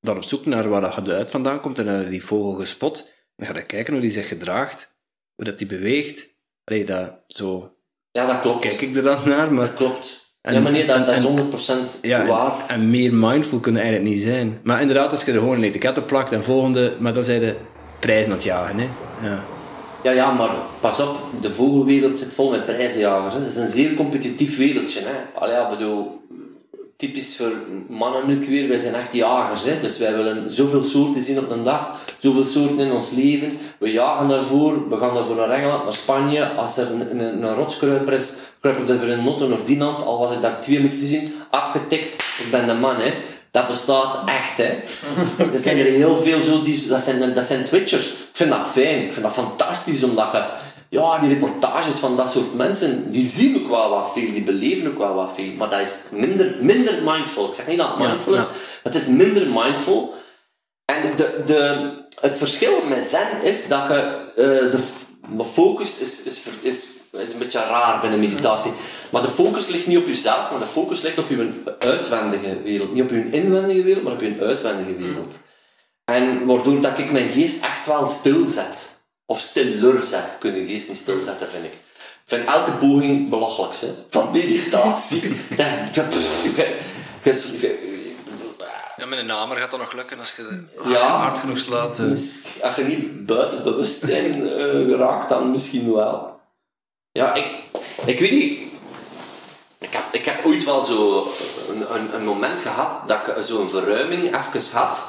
dan op zoek naar waar dat geluid vandaan komt en dan heb je die vogel gespot. Dan ga je kijken hoe die zich gedraagt, hoe dat die beweegt. Allee, dat, zo Ja, dat klopt. kijk ik er dan naar, maar... Dat klopt. En- ja, maar nee, dat, dat is en- 100% Ja, waar. en, en meer mindful kunnen eigenlijk niet zijn. Maar inderdaad, als je er gewoon een etiket op plakt en volgende, maar dan zijn de prijzen aan het jagen, hè. Ja. Ja, ja, maar pas op, de vogelwereld zit vol met prijzenjagers. Hè. Het is een zeer competitief wereldje. Hè. Allee, ja, bedoel, typisch voor mannen nu weer, wij zijn echt jagers. Hè. Dus wij willen zoveel soorten zien op een dag, zoveel soorten in ons leven. We jagen daarvoor, we gaan daarvoor naar Engeland, naar Spanje. Als er een, een, een rotskruiper is, kruipen we voor een notte naar Dinant. Al was ik dat twee minuten zien, afgetikt, ik ben de man. Hè. Dat bestaat echt, hè. Er zijn er heel veel zo, die, dat, zijn, dat zijn twitchers. Ik vind dat fijn, ik vind dat fantastisch, omdat je... Ja, die reportages van dat soort mensen, die zien ook wel wat veel, die beleven ook wel wat veel. Maar dat is minder, minder mindful. Ik zeg niet dat het Ja, mindful is, ja. het is minder mindful. En de, de, het verschil met zen is dat je... eh, de focus is, is, is, is een beetje raar binnen meditatie. Maar de focus ligt niet op jezelf, maar de focus ligt op je uitwendige wereld. Niet op je inwendige wereld, maar op je uitwendige wereld. En waardoor dat ik mijn geest echt wel stilzet. Of stiller zet. Je kunt je geest niet stilzetten, vind ik. Ik vind elke poging belachelijk, hè. Van meditatie. dat, dat, ge- ge- ge- ja, met een namer gaat dat nog lukken als je hard, Ja. hard genoeg slaat. eh. Dus als je niet buiten bewustzijn raakt, dan misschien wel. Ja, ik, ik weet niet. Ik heb, ik heb ooit wel zo een, een, een moment gehad dat ik zo'n verruiming even had.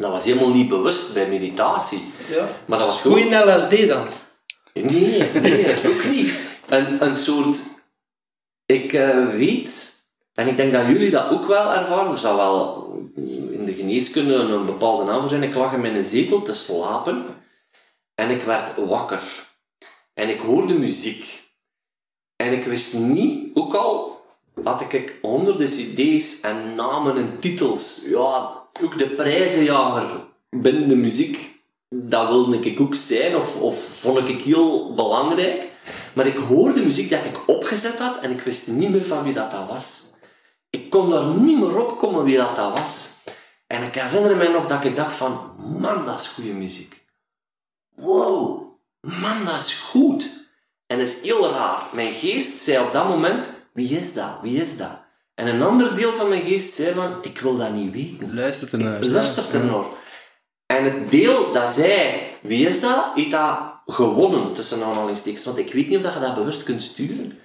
Dat was helemaal niet bewust bij meditatie. Ja. Maar dat was gewoon... Goeie LSD dan. Nee, nee, ook niet. Een, een soort... Ik eh, weet, en ik denk dat jullie dat ook wel ervaren, er zal wel in de geneeskunde een bepaalde naam voor zijn. Ik lag in mijn zetel te slapen en ik werd wakker. En ik hoorde muziek. En ik wist niet, ook al had ik honderden cd's en namen en titels, ja, ook de prijzenjager binnen de muziek, dat wilde ik ook zijn, of, of vond ik heel belangrijk. Maar ik hoorde muziek dat ik opgezet had en ik wist niet meer van wie dat, dat was. Ik kon daar niet meer op komen wie dat, dat was. En ik herinner mij nog dat ik dacht van, man, dat is goede muziek. Wow, man, dat is goed. En dat is heel raar. Mijn geest zei op dat moment, wie is dat? Wie is dat? En een ander deel van mijn geest zei van, ik wil dat niet weten. Luistert ernaar. Luistert er naar. En het deel dat zei, wie is dat, heeft dat gewonnen, tussen aanhalingstekens. Want ik weet niet of dat je dat bewust kunt sturen.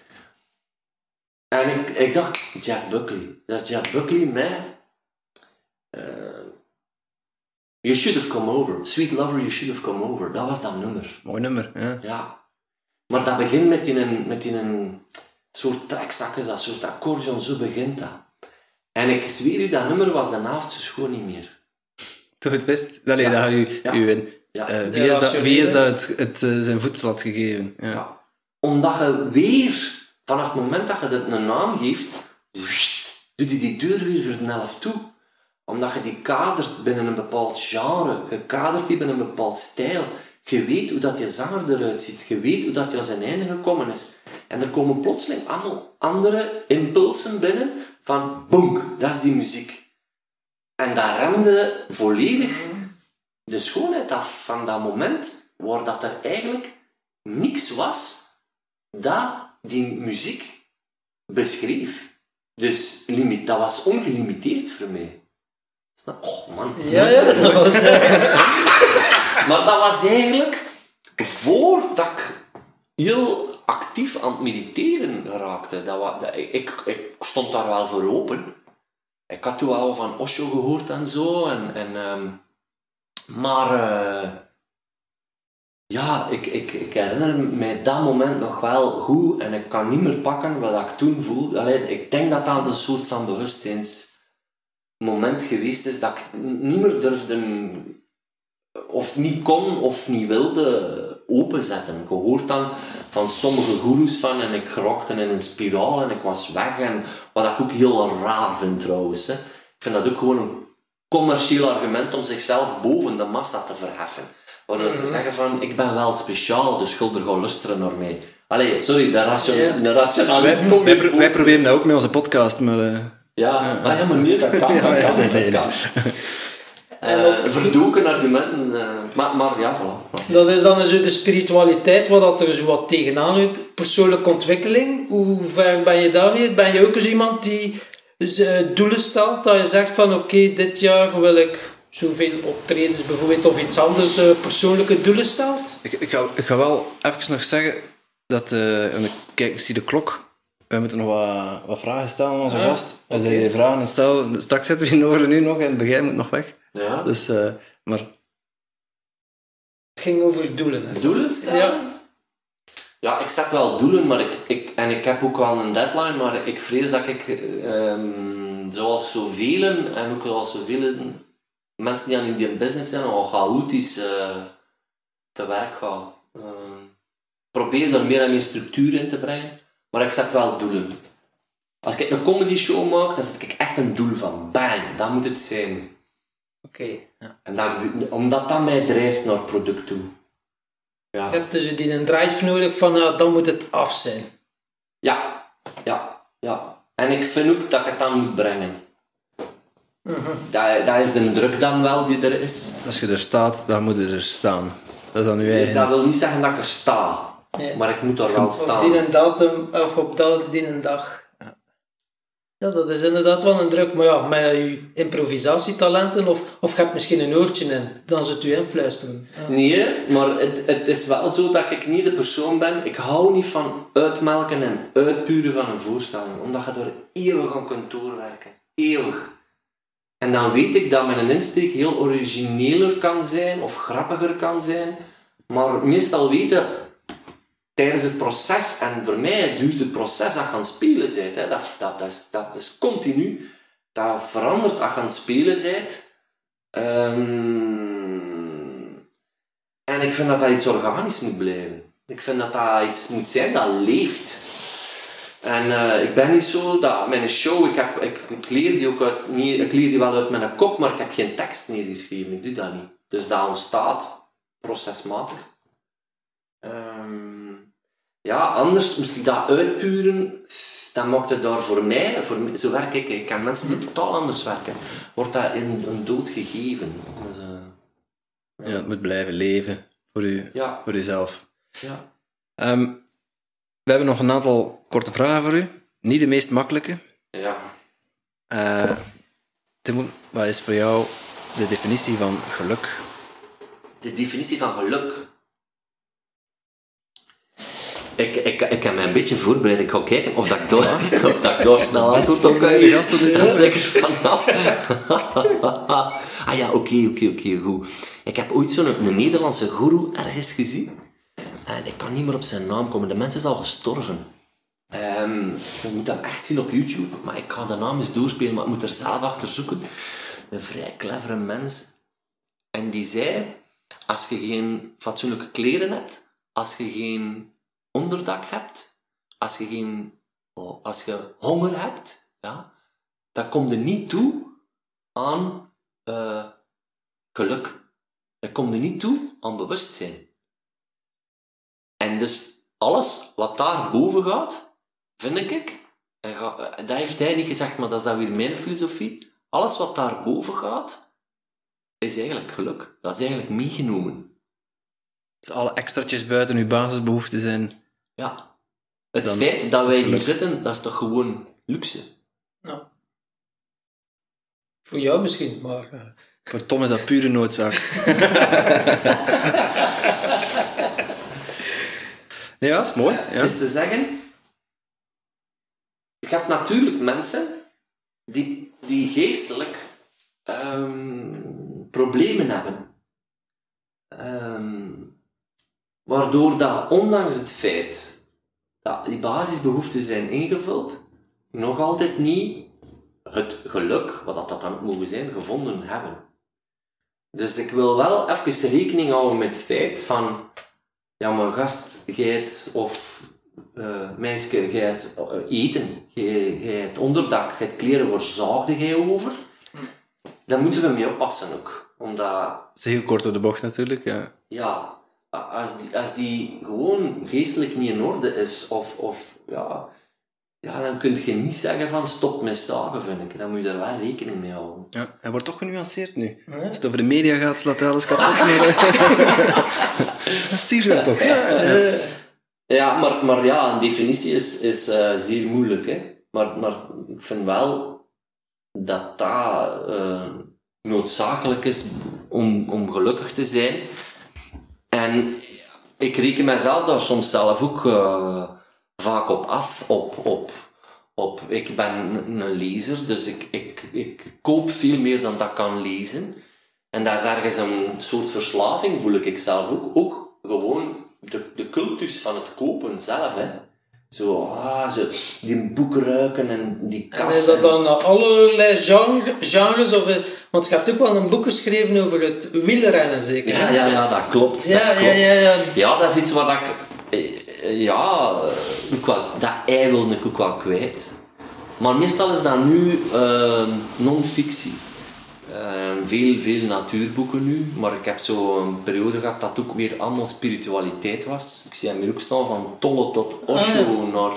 En ik, ik dacht, Jeff Buckley. Dat is Jeff Buckley met... eh, you Should Have Come Over. Sweet Lover, You Should Have Come Over. Dat was dat nummer. Mooi nummer, ja. Ja. Maar dat begint met in een, met in een soort trekzakjes, dat soort accordeon, zo begint dat. En ik zweer u, dat nummer was de avond zo schoon niet meer. Toch het wist? Allee, dat u, Ja. u in. Ja. Eh, wie, is dat, wie is dat het, het, eh, zijn voedsel had gegeven? Ja. Ja. Omdat je weer, vanaf het moment dat je het een naam geeft, doet je die deur weer voor de helft toe. Omdat je die kadert binnen een bepaald genre, je kadert die binnen een bepaald stijl. Je weet hoe dat je zanger eruit ziet, je weet hoe dat je aan zijn einde gekomen is. En er komen plotseling allemaal andere impulsen binnen van boem, dat is die muziek. En dat remde volledig de schoonheid af van dat moment, waar dat er eigenlijk niks was dat die muziek beschreef. Dus dat was ongelimiteerd voor mij. Snap? Oh man. Ja, ja, dat was... Maar dat was eigenlijk voordat ik heel actief aan het mediteren raakte. Dat ik, ik, stond daar wel voor open. Ik had toen al van Osho gehoord en zo. En, en, ehm, maar eh, ja, ik, ik, ik herinner mij dat moment nog wel goed. En ik kan niet meer pakken wat ik toen voelde. Allee, ik denk dat dat een soort van bewustzijnsmoment geweest is dat ik niet meer durfde of niet kon of niet wilde openzetten. Ik hoort dan van sommige goeroes van en ik rokte in een spiraal en ik was weg. En, wat ik ook heel raar vind trouwens. Hè. Ik vind dat ook gewoon een commercieel argument om zichzelf boven de massa te verheffen. Waardoor ze zeggen van, ik ben wel speciaal, dus schuld er gewoon luisteren naar mij. Allee, sorry, de, ration, de rationalist wij proberen dat ook met onze podcast, maar... eh, Ja, maar ja, maar nee, dat kan, dat Ja, ja, kan, nee, dat nee, kan. En Eh, op- verdoken argumenten, eh, maar, maar ja, voilà. Dat is dan zo de spiritualiteit, wat dat er zo wat tegenaan loopt. Persoonlijke ontwikkeling, hoe ver ben je daar weer? Ben je ook eens iemand die eh, doelen stelt? Dat je zegt van oké, dit jaar wil ik zoveel optredens bijvoorbeeld of iets anders, eh, persoonlijke doelen stelt? Ik, ik, ga, ik ga wel even nog zeggen dat... eh, en ik, kijk, ik zie de klok. We moeten nog wat, wat vragen stellen aan onze Ja, gast. Als oké. je vragen stelt, straks zitten we hier over nu nog en het begin moet nog weg. Ja. Dus, eh, maar Het ging over doelen. Hè? Doelen stellen? Ja. Ja, ik zet wel doelen, maar ik, ik, en ik heb ook wel een deadline, maar ik vrees dat ik, ehm, zoals zoveel, en ook zoals zoveel mensen die aan in die business zijn, al chaotisch eh, te werk ga. Ehm, probeer er meer en meer structuur in te brengen, maar ik zet wel doelen. Als ik een comedy show maak, dan zet ik echt een doel van. Bang, dat moet het zijn. Oké. Ja. En dat, omdat dat mij drijft naar product toe. Ja. Je hebt dus die een drive nodig van nou, dan moet het af zijn. Ja, ja, ja. En ik vind ook dat ik het dan moet brengen. dat, dat is de druk dan wel die er is. als je er staat, dan moet je er staan. Dat is dan je eigen... Dat wil niet zeggen dat ik er sta, Ja. maar ik moet er wel Op die staan. een datum, of op dat die een dag. Ja, dat is inderdaad wel een druk. Maar ja, met je improvisatietalenten, of, of je hebt misschien een oortje in, dan zit u influisteren. Ja. Nee, maar het, het is wel zo dat ik niet de persoon ben. Ik hou niet van uitmelken en uitpuren van een voorstelling, omdat je er eeuwig aan kunt doorwerken. Eeuwig. En dan weet ik dat mijn insteek heel origineler kan zijn of grappiger kan zijn, maar meestal weten tijdens het proces, en voor mij duurt het proces dat je aan het spelen bent, hè, dat, dat, dat, is, dat is continu, dat verandert als je aan het spelen bent. Ehm, en ik vind dat dat iets organisch moet blijven. Ik vind dat dat iets moet zijn dat leeft. En eh, ik ben niet zo dat mijn show, ik, heb, ik, ik leer die ook uit, niet, ik leer die wel uit mijn kop, maar ik heb geen tekst neergeschreven. Ik doe dat niet. Dus dat ontstaat procesmatig. Ja, anders moest ik dat uitpuren. Dan maakt het daar voor mij, voor zo werk ik, ik ken mensen die totaal anders werken, wordt dat een, een dood gegeven. Dus, eh, Ja, het moet blijven leven voor, u, ja, voor uzelf. ja. Ehm, we hebben nog een aantal korte vragen voor u. Niet de meest makkelijke. ja. Timo, wat is voor jou de definitie van geluk? De definitie van geluk. Ik, ik, ik heb mij een beetje voorbereid. Ik ga kijken of dat ik door, of dat ik door snel antwoord op kan geven. Dat zeker vanaf. ah ja, oké, oké, oké, goed. Ik heb ooit zo'n een Nederlandse guru ergens gezien. En ik kan niet meer op zijn naam komen. De mens is al gestorven. Ehm, je moet hem echt zien op YouTube. Maar ik ga de naam eens doorspelen, maar ik moet er zelf achter zoeken. Een vrij clevere mens. En die zei, als je geen fatsoenlijke kleren hebt, als je geen onderdak hebt, als je, geen, oh, als je honger hebt, ja, dan kom je niet toe aan eh, geluk. Dan kom je niet toe aan bewustzijn. En dus alles wat daar boven gaat, vind ik, en ga- dat heeft hij niet gezegd, maar dat is dan weer mijn filosofie, alles wat daar boven gaat, is eigenlijk geluk. Dat is eigenlijk meegenomen. Dus alle extraatjes buiten uw basisbehoeften zijn... Ja. Het Dan feit dat wij hier zitten, dat is toch gewoon luxe. Nou. Voor jou misschien, maar... eh, Voor Tom is dat pure noodzaak. ja, is mooi. Ja. Het is te zeggen, je hebt natuurlijk mensen die, die geestelijk ehm, problemen hebben. Ehm, waardoor dat, ondanks het feit dat die basisbehoeften zijn ingevuld, nog altijd niet het geluk, wat dat, dat dan ook mogen zijn, gevonden hebben. Dus ik wil wel even rekening houden met het feit van ja, maar gast, hebt, of eh meisje, eh, eten, jij hebt onderdak, hebt kleren, waar zaagde jij over? Daar moeten we mee oppassen ook. Omdat, Het is heel kort door de bocht natuurlijk. Ja. ja, als die, als die gewoon geestelijk niet in orde is, of, of ja, ja, dan kun je niet zeggen van stop met zagen, vind ik. Dan moet je daar wel rekening mee houden. Ja, hij wordt toch genuanceerd nu. Als het over de media gaat, slaat hij alles kapot. dat zie je toch? Ja, ja, ja. Ja, maar, maar ja, een definitie is, is eh, zeer moeilijk. Hè? Maar, maar ik vind wel dat dat eh, noodzakelijk is om, om gelukkig te zijn. En ik reken mezelf daar soms zelf ook eh, vaak op af. Op, op, op, ik ben een- lezer, dus ik, ik, ik koop veel meer dan dat ik kan lezen. En dat is ergens een soort verslaving, voel ik zelf ook. Ook gewoon de, de cultus van het kopen zelf. Hè. Zo, ah, zo, die boeken ruiken en die En kast. is dat en- dan allerlei genre, genres? Of, eh, want je hebt ook wel een boek geschreven over het wielrennen, zeker? Ja, ja, ja, dat klopt. Ja, dat ja, klopt. ja, ja. Ja, dat is iets wat ik... eh, eh, Ja, eh, ook wel, dat ei wil ik ook wel kwijt. Maar meestal is dat nu eh, non-fictie. Eh, veel, veel natuurboeken nu, maar ik heb zo een periode gehad dat ook weer allemaal spiritualiteit was. Ik zie hem hier ook staan van Tolle tot Osho naar...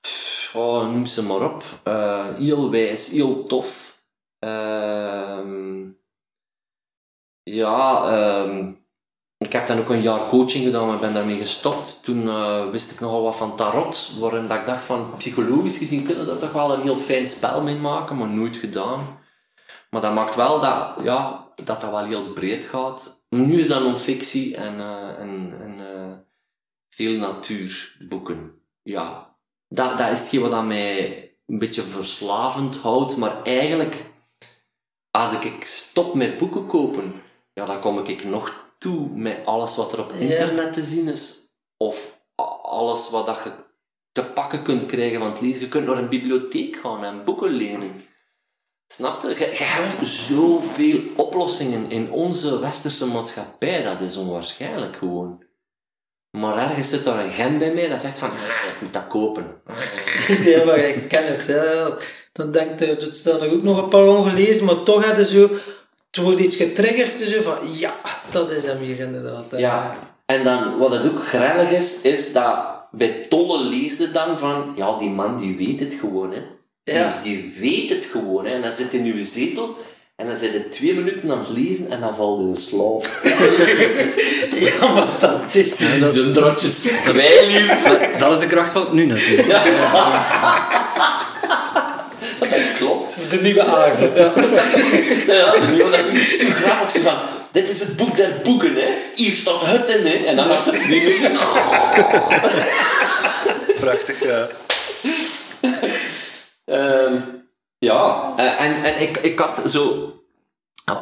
pff, Oh, noem ze maar op. Eh, heel wijs, heel tof. Ehm, ja, ehm, ik heb dan ook een jaar coaching gedaan, maar ben daarmee gestopt. Toen eh, wist ik nogal wat van tarot, waarin dat ik dacht van, psychologisch gezien kunnen we daar toch wel een heel fijn spel mee maken, maar nooit gedaan. Maar dat maakt wel dat, ja, dat dat wel heel breed gaat. Nu is dat non-fictie en, eh, en, en eh, veel natuurboeken. Ja, dat, dat is hetgeen wat dat mij een beetje verslavend houdt, maar eigenlijk, als ik, stop met boeken kopen, ja, dan kom ik nog toe met alles wat er op Ja. internet te zien is, of alles wat dat je te pakken kunt krijgen van het lezen. Je kunt naar een bibliotheek gaan en boeken lenen. Snap je? Je, hebt zoveel oplossingen in onze westerse maatschappij, dat is onwaarschijnlijk gewoon. Maar ergens zit daar een gen bij mij dat zegt van, ah, ik moet dat kopen. Ja, maar ik ken het. Ja. Dan denkt je, er staan er ook nog een paar ongelezen, maar toch hadden zo... Het wordt iets getriggerd, zo van, ja, dat is hem hier inderdaad. Ja, en dan, wat het ook grellig is, is dat bij Tolle leesde dan van, ja, die man die weet het gewoon, hè. Die, Ja. die weet het gewoon, hè. En dan zit in uw zetel, en dan zit je twee minuten aan het lezen, en dan valt in slaap. Ja, maar dat is... Die zo'n drotjes kwijliert. Dat is de kracht van het nu natuurlijk. Dat klopt. De nieuwe aarde. Ja. Ja, de nieuwe, dat vind ik zo grappig. Zo van, dit is het boek der boeken, hè. Hier staat het in, hè. En dan achter twee minuten... Prachtig, ja. Ehm, ja, eh, en, en ik, ik had zo...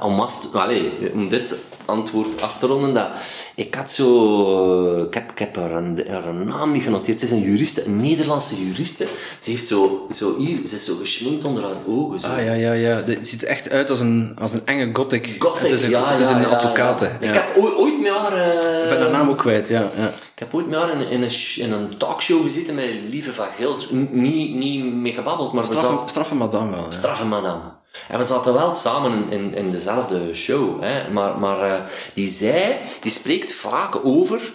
Om, af te, allee, om dit antwoord af te ronden, dat, ik had zo... Ik heb, ik heb haar, een, haar een naam niet genoteerd. Het is een juriste, een Nederlandse juriste. Ze heeft zo, zo hier... Ze is zo geschminkt onder haar ogen. Zo. Ah, ja, ja, ja. Het ziet er echt uit als een, als een enge gothic. Gothic, het is een, ja, het is een ja, advocaat, ja. Ik heb ooit, met haar... eh, Ik ben haar naam ook kwijt, ja. ja. Ik heb ooit met haar in, in, een, in een talkshow gezeten met Lieve van Gils. Niet, niet mee gebabbeld, maar. Straffen, straffen madame wel, ja. Straffe madame. En we zaten wel samen in, in, dezelfde show. Hè. Maar, maar eh, die zei, die spreekt vaak over.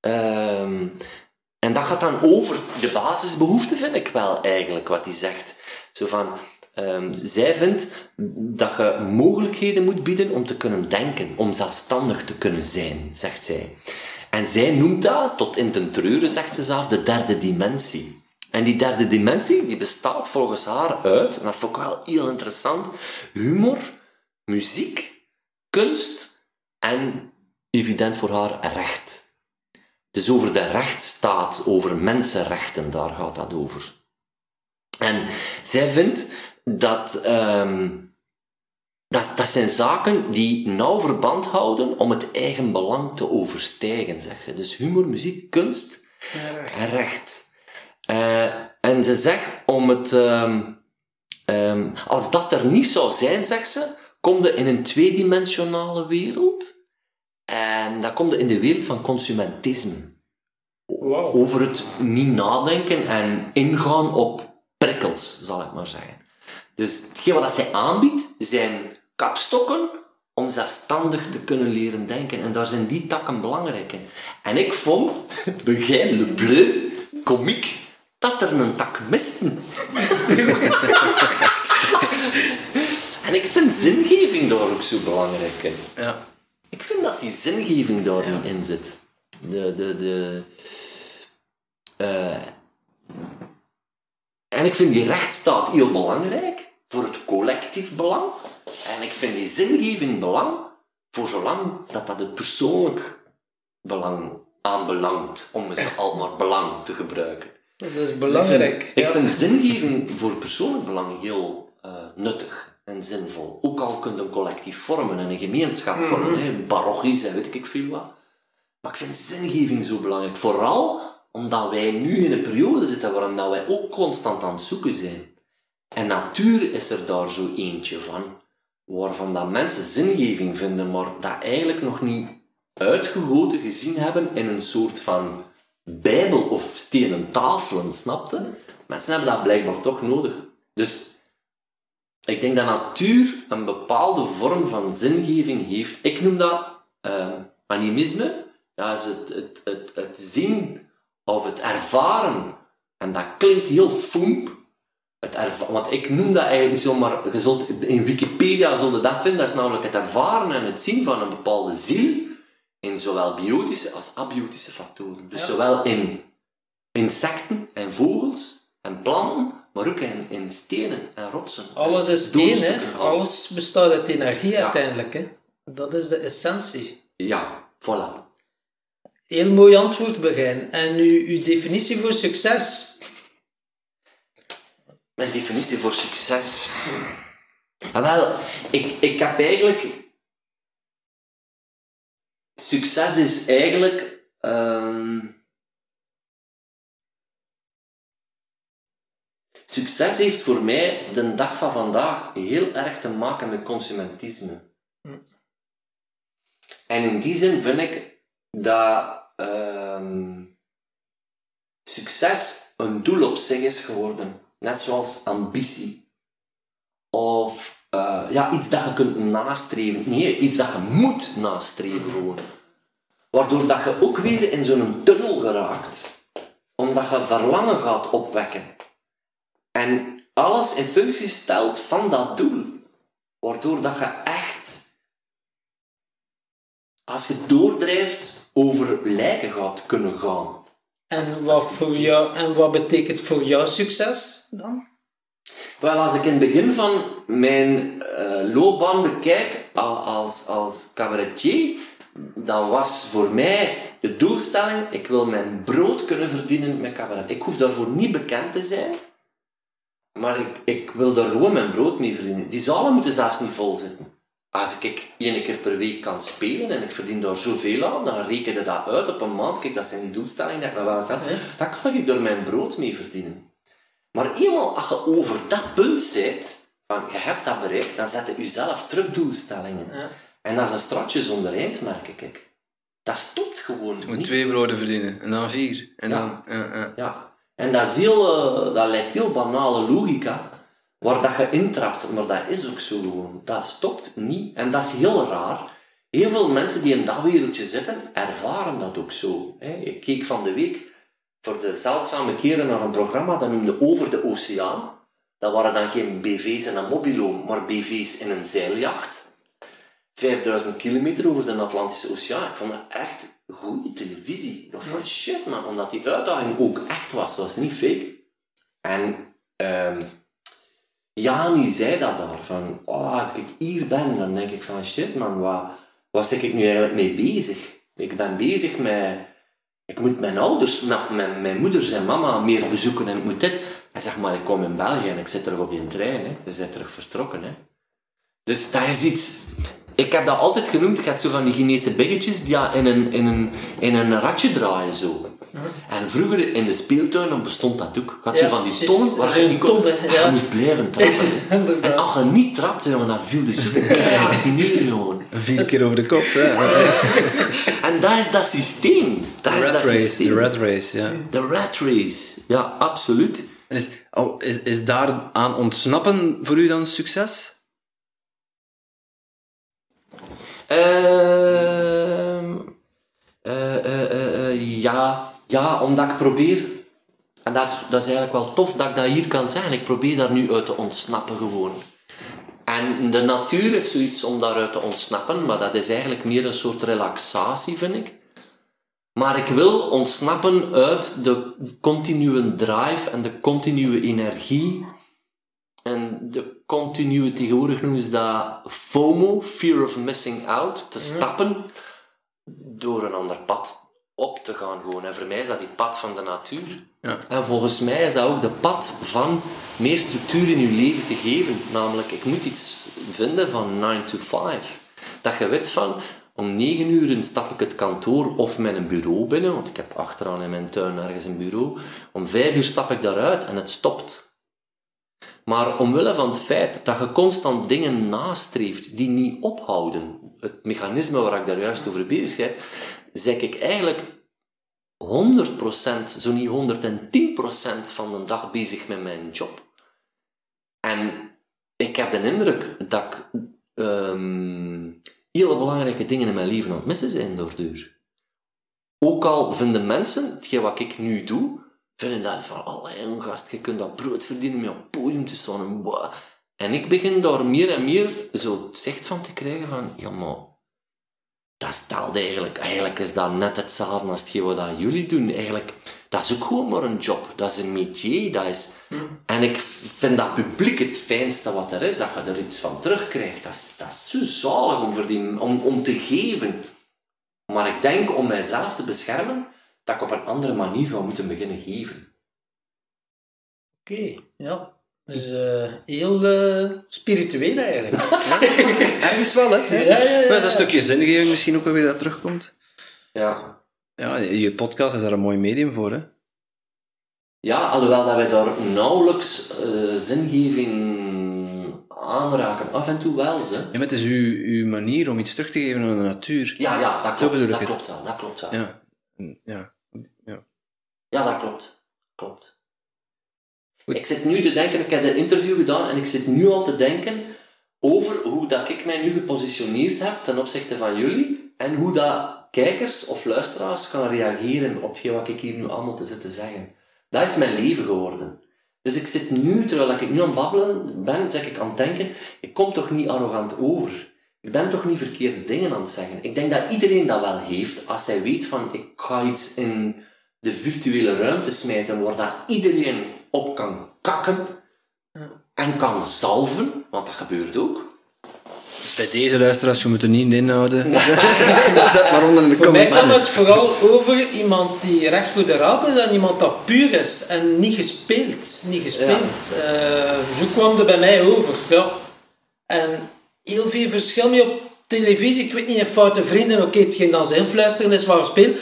ehm, en dat gaat dan over de basisbehoeften, vind ik wel eigenlijk, wat hij zegt. Zo van, ehm, zij vindt dat je mogelijkheden moet bieden om te kunnen denken, om zelfstandig te kunnen zijn, zegt zij. En zij noemt dat, tot in ten treuren, zegt ze zelf, de derde dimensie. En die derde dimensie, die bestaat volgens haar uit, en dat vond ik wel heel interessant, humor, muziek, kunst en, evident voor haar, recht. Dus over de rechtsstaat, over mensenrechten, daar gaat dat over. En zij vindt dat, ehm, dat, dat zijn zaken die nauw verband houden om het eigen belang te overstijgen, zegt ze. Dus humor, muziek, kunst en recht. Eh, en ze zegt om het, ehm, ehm, als dat er niet zou zijn, zegt ze, kom je in een tweedimensionale wereld. En dan kom je in de wereld van consumentisme. Over het niet nadenken en ingaan op prikkels, zal ik maar zeggen. Dus hetgeen wat zij aanbiedt, zijn kapstokken om zelfstandig te kunnen leren denken. En daar zijn die takken belangrijk in. En ik vond, begin Le Bleu, komiek, dat er een tak miste. en ik vind zingeving daar ook zo belangrijk in. Ja. Ik vind dat die zingeving daar niet in zit. De, de, de, eh, en ik vind die rechtsstaat heel belangrijk voor het collectief belang. En ik vind die zingeving belang voor zolang dat dat het persoonlijk belang aanbelangt, om eens al maar belang te gebruiken. Dat is Dus belangrijk. ik vind, ik vind zingeving voor persoonlijk belang heel eh, nuttig en zinvol. Ook al kun je een collectief vormen en een gemeenschap vormen, hè, parochies en weet ik veel wat. Maar ik vind zingeving zo belangrijk. Vooral omdat wij nu in een periode zitten waarin dat wij ook constant aan het zoeken zijn. En natuur is er daar zo eentje van, waarvan dat mensen zingeving vinden, maar dat eigenlijk nog niet uitgegoten gezien hebben in een soort van bijbel of stenen tafelen, snapte? Mensen hebben dat blijkbaar toch nodig. Dus ik denk dat natuur een bepaalde vorm van zingeving heeft. Ik noem dat eh, animisme. Dat is het, het, zien of het ervaren. En dat klinkt heel foemp. Want ik noem dat eigenlijk niet zo, maar je zult, in Wikipedia zul je dat vinden. Dat is namelijk het ervaren en het zien van een bepaalde ziel in zowel biotische als abiotische factoren. Dus zowel in insecten en vogels en planten, maar ook in, in stenen en rotsen. Alles is één, hè. Alles bestaat uit energie Ja. uiteindelijk, hè. Dat is de essentie. Ja, voilà. Heel mooi antwoord, Begin. En uw, uw definitie voor succes? Mijn definitie voor succes. Ah, wel, ik, ik heb eigenlijk. Succes is eigenlijk. ehm, Succes heeft voor mij de dag van vandaag heel erg te maken met consumentisme. En in die zin vind ik dat ehm, succes een doel op zich is geworden. Net zoals ambitie. Of eh, ja, iets dat je kunt nastreven. Nee, iets dat je moet nastreven gewoon. Waardoor dat je ook weer in zo'n tunnel geraakt. Omdat je verlangen gaat opwekken. En alles in functie stelt van dat doel. Waardoor dat je echt, als je doordrijft, over lijken gaat kunnen gaan. En wat, voor jou, en wat betekent voor jou succes dan? Wel, als ik in het begin van mijn eh, loopbaan bekijk als, als cabaretier, dan was voor mij de doelstelling, ik wil mijn brood kunnen verdienen met cabaret. Ik hoef daarvoor niet bekend te zijn, maar ik, ik wil daar gewoon mijn brood mee verdienen. Die zalen moeten zelfs niet vol zitten. Als ik één keer per week kan spelen en ik verdien daar zoveel aan, dan reken je dat uit op een maand. Kijk, dat zijn die doelstellingen die ik me wel stel. Dan kan ik daar mijn brood mee verdienen. Maar eenmaal als je over dat punt zit, van je hebt dat bereikt, dan zet je jezelf terug doelstellingen. Ja. En dat is een stratje zonder eind, merk ik. Dat stopt gewoon Je moet niet. twee broden verdienen. En dan vier. En Ja. dan... Ja, ja. Ja. En dat, is heel, eh, dat lijkt heel banale logica, waar dat je intrapt, maar dat is ook zo gewoon. Dat stopt niet. En dat is heel raar. Heel veel mensen die in dat wereldje zitten, ervaren dat ook zo. hè. Ik keek van de week voor de zeldzame keren naar een programma dat noemde Over de Oceaan. Dat waren dan geen BV's in een mobilo, maar BV's in een zeiljacht. 5000 kilometer over de Atlantische Oceaan. Ik vond dat echt goede televisie. Dacht van shit man, omdat die uitdaging ook echt was. Dat was niet fake. En ehm Jani zei dat daar, van, oh, als ik hier ben, dan denk ik van, shit man, wat, wat zit ik nu eigenlijk mee bezig? Ik ben bezig met, ik moet mijn ouders, mijn, mijn moeders en mama meer bezoeken en ik moet dit. En zeg maar, ik kom in België en ik zit terug op die trein, hè. je bent terug vertrokken. Hè. Dus dat is iets, ik heb dat altijd genoemd, je hebt zo van die Chinese biggetjes die in, een, in, een, in een ratje draaien zo. En vroeger in de speeltuin dan bestond dat ook. Je had Ja, van die tonnen waar je niet kon. ton, ja. Je moest blijven trappen. En als je niet trapte, dan viel je zo keihard neer gewoon. Vier keer over de kop, hè. En dat is dat systeem. Dat De is rat dat race, systeem. de rat race, ja. De rat race. Ja, absoluut. En is, oh, is, is daar aan ontsnappen voor u dan succes? Ehm eh, eh, ja, ja, omdat ik probeer... En dat is, dat is eigenlijk wel tof dat ik dat hier kan zeggen. Ik probeer daar nu uit te ontsnappen gewoon. En de natuur is zoiets om daaruit te ontsnappen, maar dat is eigenlijk meer een soort relaxatie, vind ik. Maar ik wil ontsnappen uit de continue drive en de continue energie en de continue, tegenwoordig noemen ze dat FOMO, Fear of Missing Out, te stappen door een ander pad op te gaan gewoon. En voor mij is dat die pad van de natuur. Ja. En volgens mij is dat ook de pad van meer structuur in je leven te geven. Namelijk, ik moet iets vinden van 9 to 5. Dat je weet van, om 9 uur stap ik het kantoor of mijn bureau binnen, want ik heb achteraan in mijn tuin ergens een bureau. Om 5 uur stap ik daaruit en het stopt. Maar omwille van het feit dat je constant dingen nastreeft die niet ophouden, het mechanisme waar ik daar juist over bezig ben, zeg ik eigenlijk 100%, zo niet 110% van de dag bezig met mijn job. En ik heb de indruk dat ik ehm, hele belangrijke dingen in mijn leven aan het missen zijn daardoor. Ook al vinden mensen, hetgeen wat ik nu doe, vinden dat van, allee, een gast, je kunt dat brood verdienen met het podium te staan. En ik begin daar meer en meer zo het zicht van te krijgen van, ja maar, dat stelt eigenlijk, eigenlijk is dat net hetzelfde als hetgeen wat dat jullie doen. Eigenlijk, dat is ook gewoon maar een job, dat is een métier, dat is... En ik vind dat publiek het fijnste wat er is, dat je er iets van terugkrijgt. Dat is, dat is zo zalig om, die, om, om te geven. Maar ik denk om mijzelf te beschermen, dat ik op een andere manier ga moeten beginnen geven. Oké, ja. Dus eh, heel eh, spiritueel eigenlijk. Ergens wel, hè? Ja, ja, ja. Maar dat is een stukje zingeving misschien ook wel weer dat terugkomt. Ja. Ja, je podcast is daar een mooi medium voor, hè? Ja, alhoewel dat wij daar nauwelijks eh, zingeving aanraken. Af en toe wel, ze. Ja, maar het is uw, uw manier om iets terug te geven aan de natuur. Ja, ja, dat klopt. Dat klopt wel, dat klopt wel. Ja. Ja. ja. Ja, dat klopt. Klopt. Ik zit nu te denken, ik heb een interview gedaan en ik zit nu al te denken over hoe dat ik mij nu gepositioneerd heb ten opzichte van jullie en hoe dat kijkers of luisteraars gaan reageren op hetgeen wat ik hier nu allemaal te zitten zeggen. Dat is mijn leven geworden. Dus ik zit nu, terwijl ik nu aan het babbelen ben, zeg ik aan het denken, ik kom toch niet arrogant over. Ik ben toch niet verkeerde dingen aan het zeggen. Ik denk dat iedereen dat wel heeft, als hij weet van, ik ga iets in de virtuele ruimte smijten waar dat iedereen op kan kakken en kan zalven, want dat gebeurt ook. Dus bij deze luisteraars, je moet er niet inhouden. Zet maar onder in de Voor mij gaat het vooral over iemand die recht voor de raap is en iemand dat puur is en niet gespeeld. Niet gespeeld. Eh, zo kwam het bij mij over. Ja. En heel veel verschil mee op televisie. Ik weet niet, in Foute Vrienden, oké, hetgeen dat ze influisteren is waar speel.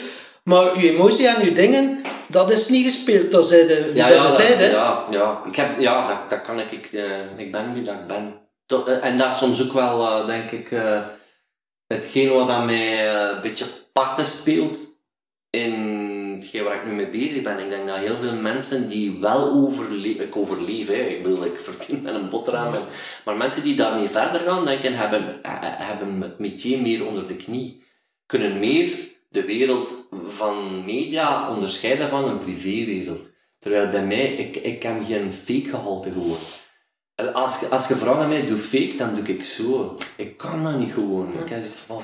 Maar uw emotie en uw dingen, dat is niet gespeeld. Dat zei de, Ja, dat ja, zei, dat, hè. ja, ja. Ik heb, ja dat, dat kan ik. Ik, eh, ik ben wie dat ik ben. Tot- eh, en dat is soms ook wel, eh, denk ik, hetgeen wat aan mij een beetje parten speelt in hetgeen waar ik nu mee bezig ben. Ik denk dat heel veel mensen die wel overleven, ik overleef, hè, ik bedoel, ik verdien met een boterham, en- maar mensen die daarmee verder gaan, denk ik, hebben, hebben het métier meer onder de knie. Kunnen meer de wereld van media onderscheiden van een privéwereld. Terwijl bij mij, ik, ik heb geen fake gehalte gewoon. Eh, Als, je- als je vraagt aan mij, doe fake, dan doe ik zo. Ik kan dat niet gewoon. Ik heb van,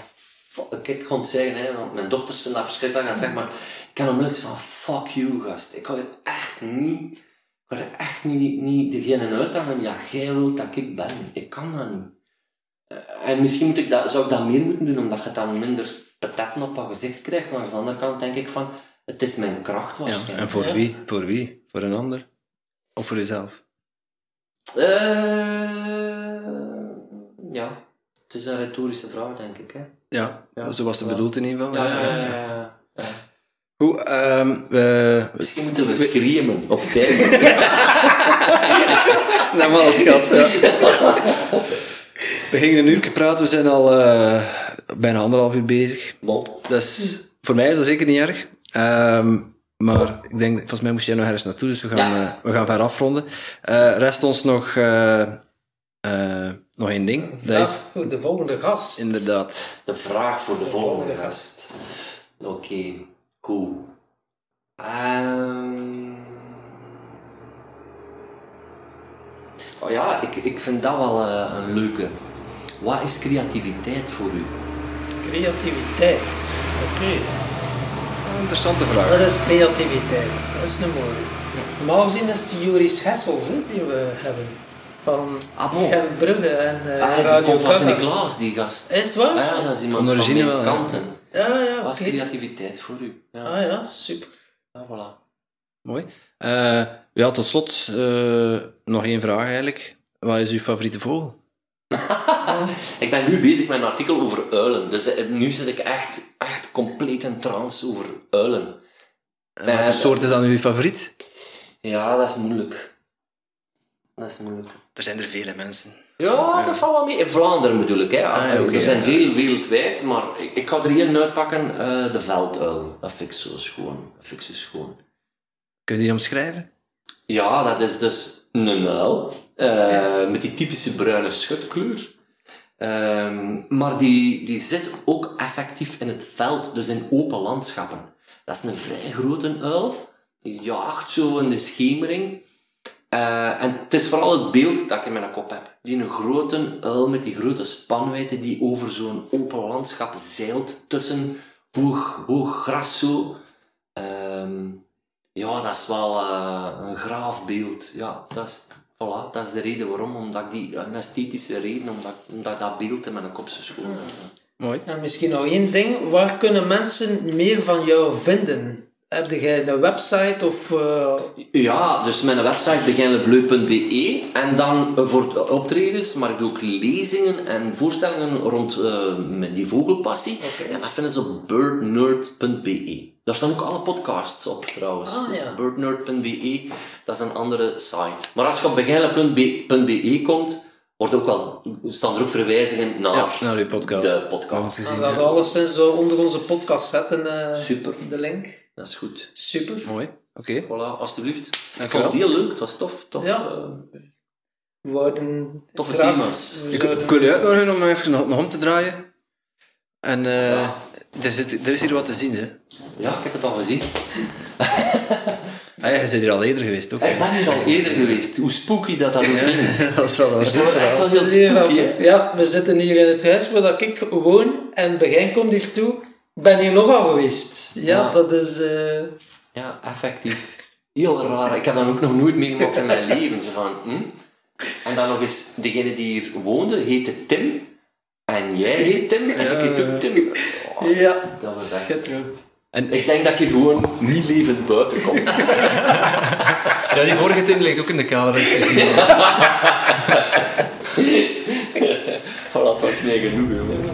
fuck, kijk, ik het zeggen, hè, want mijn dochters vinden dat verschrikkelijk. En zeg maar, ik kan onmiddellijk van, fuck you, gast. Ik ga het echt niet Ik ga er echt niet, niet degene uithangen, ja, jij wilt dat ik ben. Ik kan dat niet. Eh, En misschien moet ik dat, zou ik dat meer moeten doen, omdat je dan minder patatten op je gezicht krijgt. Langs de andere kant denk ik van, het is mijn kracht Ja, waarschijnlijk. en voor Ja. wie? Voor wie? Voor een ander? Of voor jezelf? Eh, ja, het is een retorische vraag, denk ik. Hè? Ja, Ja. zo was het Ja. bedoeld in ieder geval. Ja, ja, ja. ja, ja. Hoe, ehm, we... Misschien moeten we screamen op tijd. Normaal, schat. Ja. We gingen een uur praten, we zijn al eh, bijna anderhalf uur bezig. Is, voor mij is dat zeker niet erg. Ehm, maar ik denk, volgens mij moest jij nog ergens naartoe, dus we gaan, Ja. eh, we gaan ver afronden. Eh, rest ons nog, eh, eh, nog één ding. Dat is voor de volgende gast. inderdaad... De vraag voor de volgende volgende gast. Oké, cool. Ehm. Oh ja, ik, ik vind dat wel een leuke. Wat is creativiteit voor u? Creativiteit. Oké. Een interessante vraag. Dat is creativiteit. Dat is een mooie. Normaal gezien is het Joris Hessels hè, die we hebben. Van Ah, bon. Gent Brugge en eh Ah, die Radio komt van. Sint-Niklaas, die gast. Is het waar? Ah, ja, dat is iemand Van van, origine ja. kanten. Ja, ja, Wat is creativiteit voor u? Ja, Ah ja, super. ja voilà. Mooi. Eh, ja, tot slot eh, nog één vraag eigenlijk. Wat is uw favoriete vogel? Ik ben nu bezig met een artikel over uilen. Dus eh, nu zit ik echt, echt compleet in trance over uilen. En welke Eh, soort is dan uw favoriet? Ja, dat is moeilijk. Dat is moeilijk. Er zijn er vele mensen. Ja, dat valt wel mee. In Vlaanderen bedoel ik. Hè. Ah, ja, er zijn ja. veel wereldwijd, maar ik, ik ga er hier uitpakken. eh, de velduil. Dat vind ik zo schoon. Dat vind ik zo schoon. Kun je die omschrijven? Ja, dat is dus een uil. Eh, met die typische bruine schutkleur. Ehm, maar die, die zit ook effectief in het veld, dus in open landschappen. Dat is een vrij grote uil. Die jaagt zo in de schemering. Eh, en het is vooral het beeld dat ik in mijn kop heb. Die een grote uil met die grote spanwijdte die over zo'n open landschap zeilt tussen hoog, hoog gras. Ehm, ja, dat is wel eh, een graaf beeld. Ja, dat is, voilà, dat is de reden waarom. Omdat ik die, een esthetische reden, omdat, omdat ik dat beeld in mijn kop zo schoon heb. Mooi. En misschien nog één ding. Waar kunnen mensen meer van jou vinden? Heb jij een website of... eh, Ja, dus mijn website beginnelebleu.be en dan voor de optredens, maar ik doe ook lezingen en voorstellingen rond eh, met die vogelpassie. En dat vinden ze op birdnerd.be. Daar staan ook alle podcasts op trouwens. Ah, dus ja. birdnerd.be, dat is een andere site. Maar als je op beginnele.be komt, wordt ook wel, staan er ook verwijzingen naar Ja, naar uw podcast. de podcast. zien. gaan dat alleszins zo onder onze podcast zetten. eh, Super. De link. Dat is goed. Super. Mooi. Oké. Voilà, alstublieft. Ik Dank vond het wel. heel leuk, het was tof. tof Ja. eh, We wouden Toffe graag- thema's. we Ik, zouden- ik wil je uitnodigen om even nog, nog om te draaien. En eh, Ja. er, zit, er is hier wat te zien, hè. Ja, ik heb het al gezien. Ah ja, je bent hier al eerder geweest, ook. Ik ben hier al eerder geweest. Hoe spooky dat dat ook klinkt. dat is wel Het een wordt echt wel heel spooky, hè. ja, we zitten hier in het huis waar dat ik woon en Begin komt hier toe. Ik ben hier nogal geweest. Ja, Ja. dat is... eh, Ja, effectief. Heel raar. Ik heb dat ook nog nooit meegemaakt in mijn leven. Zo van, hm? En dan nog eens, degene die hier woonde, heette Tim. En jij heet Tim. En ik heet ook Tim. Oh, ja, dat was echt... schitterend. En Ik denk dat ik hier gewoon niet levend buiten kom. ja, die vorige Tim ligt ook in de gezien. voilà, dat is mij genoeg, jongens.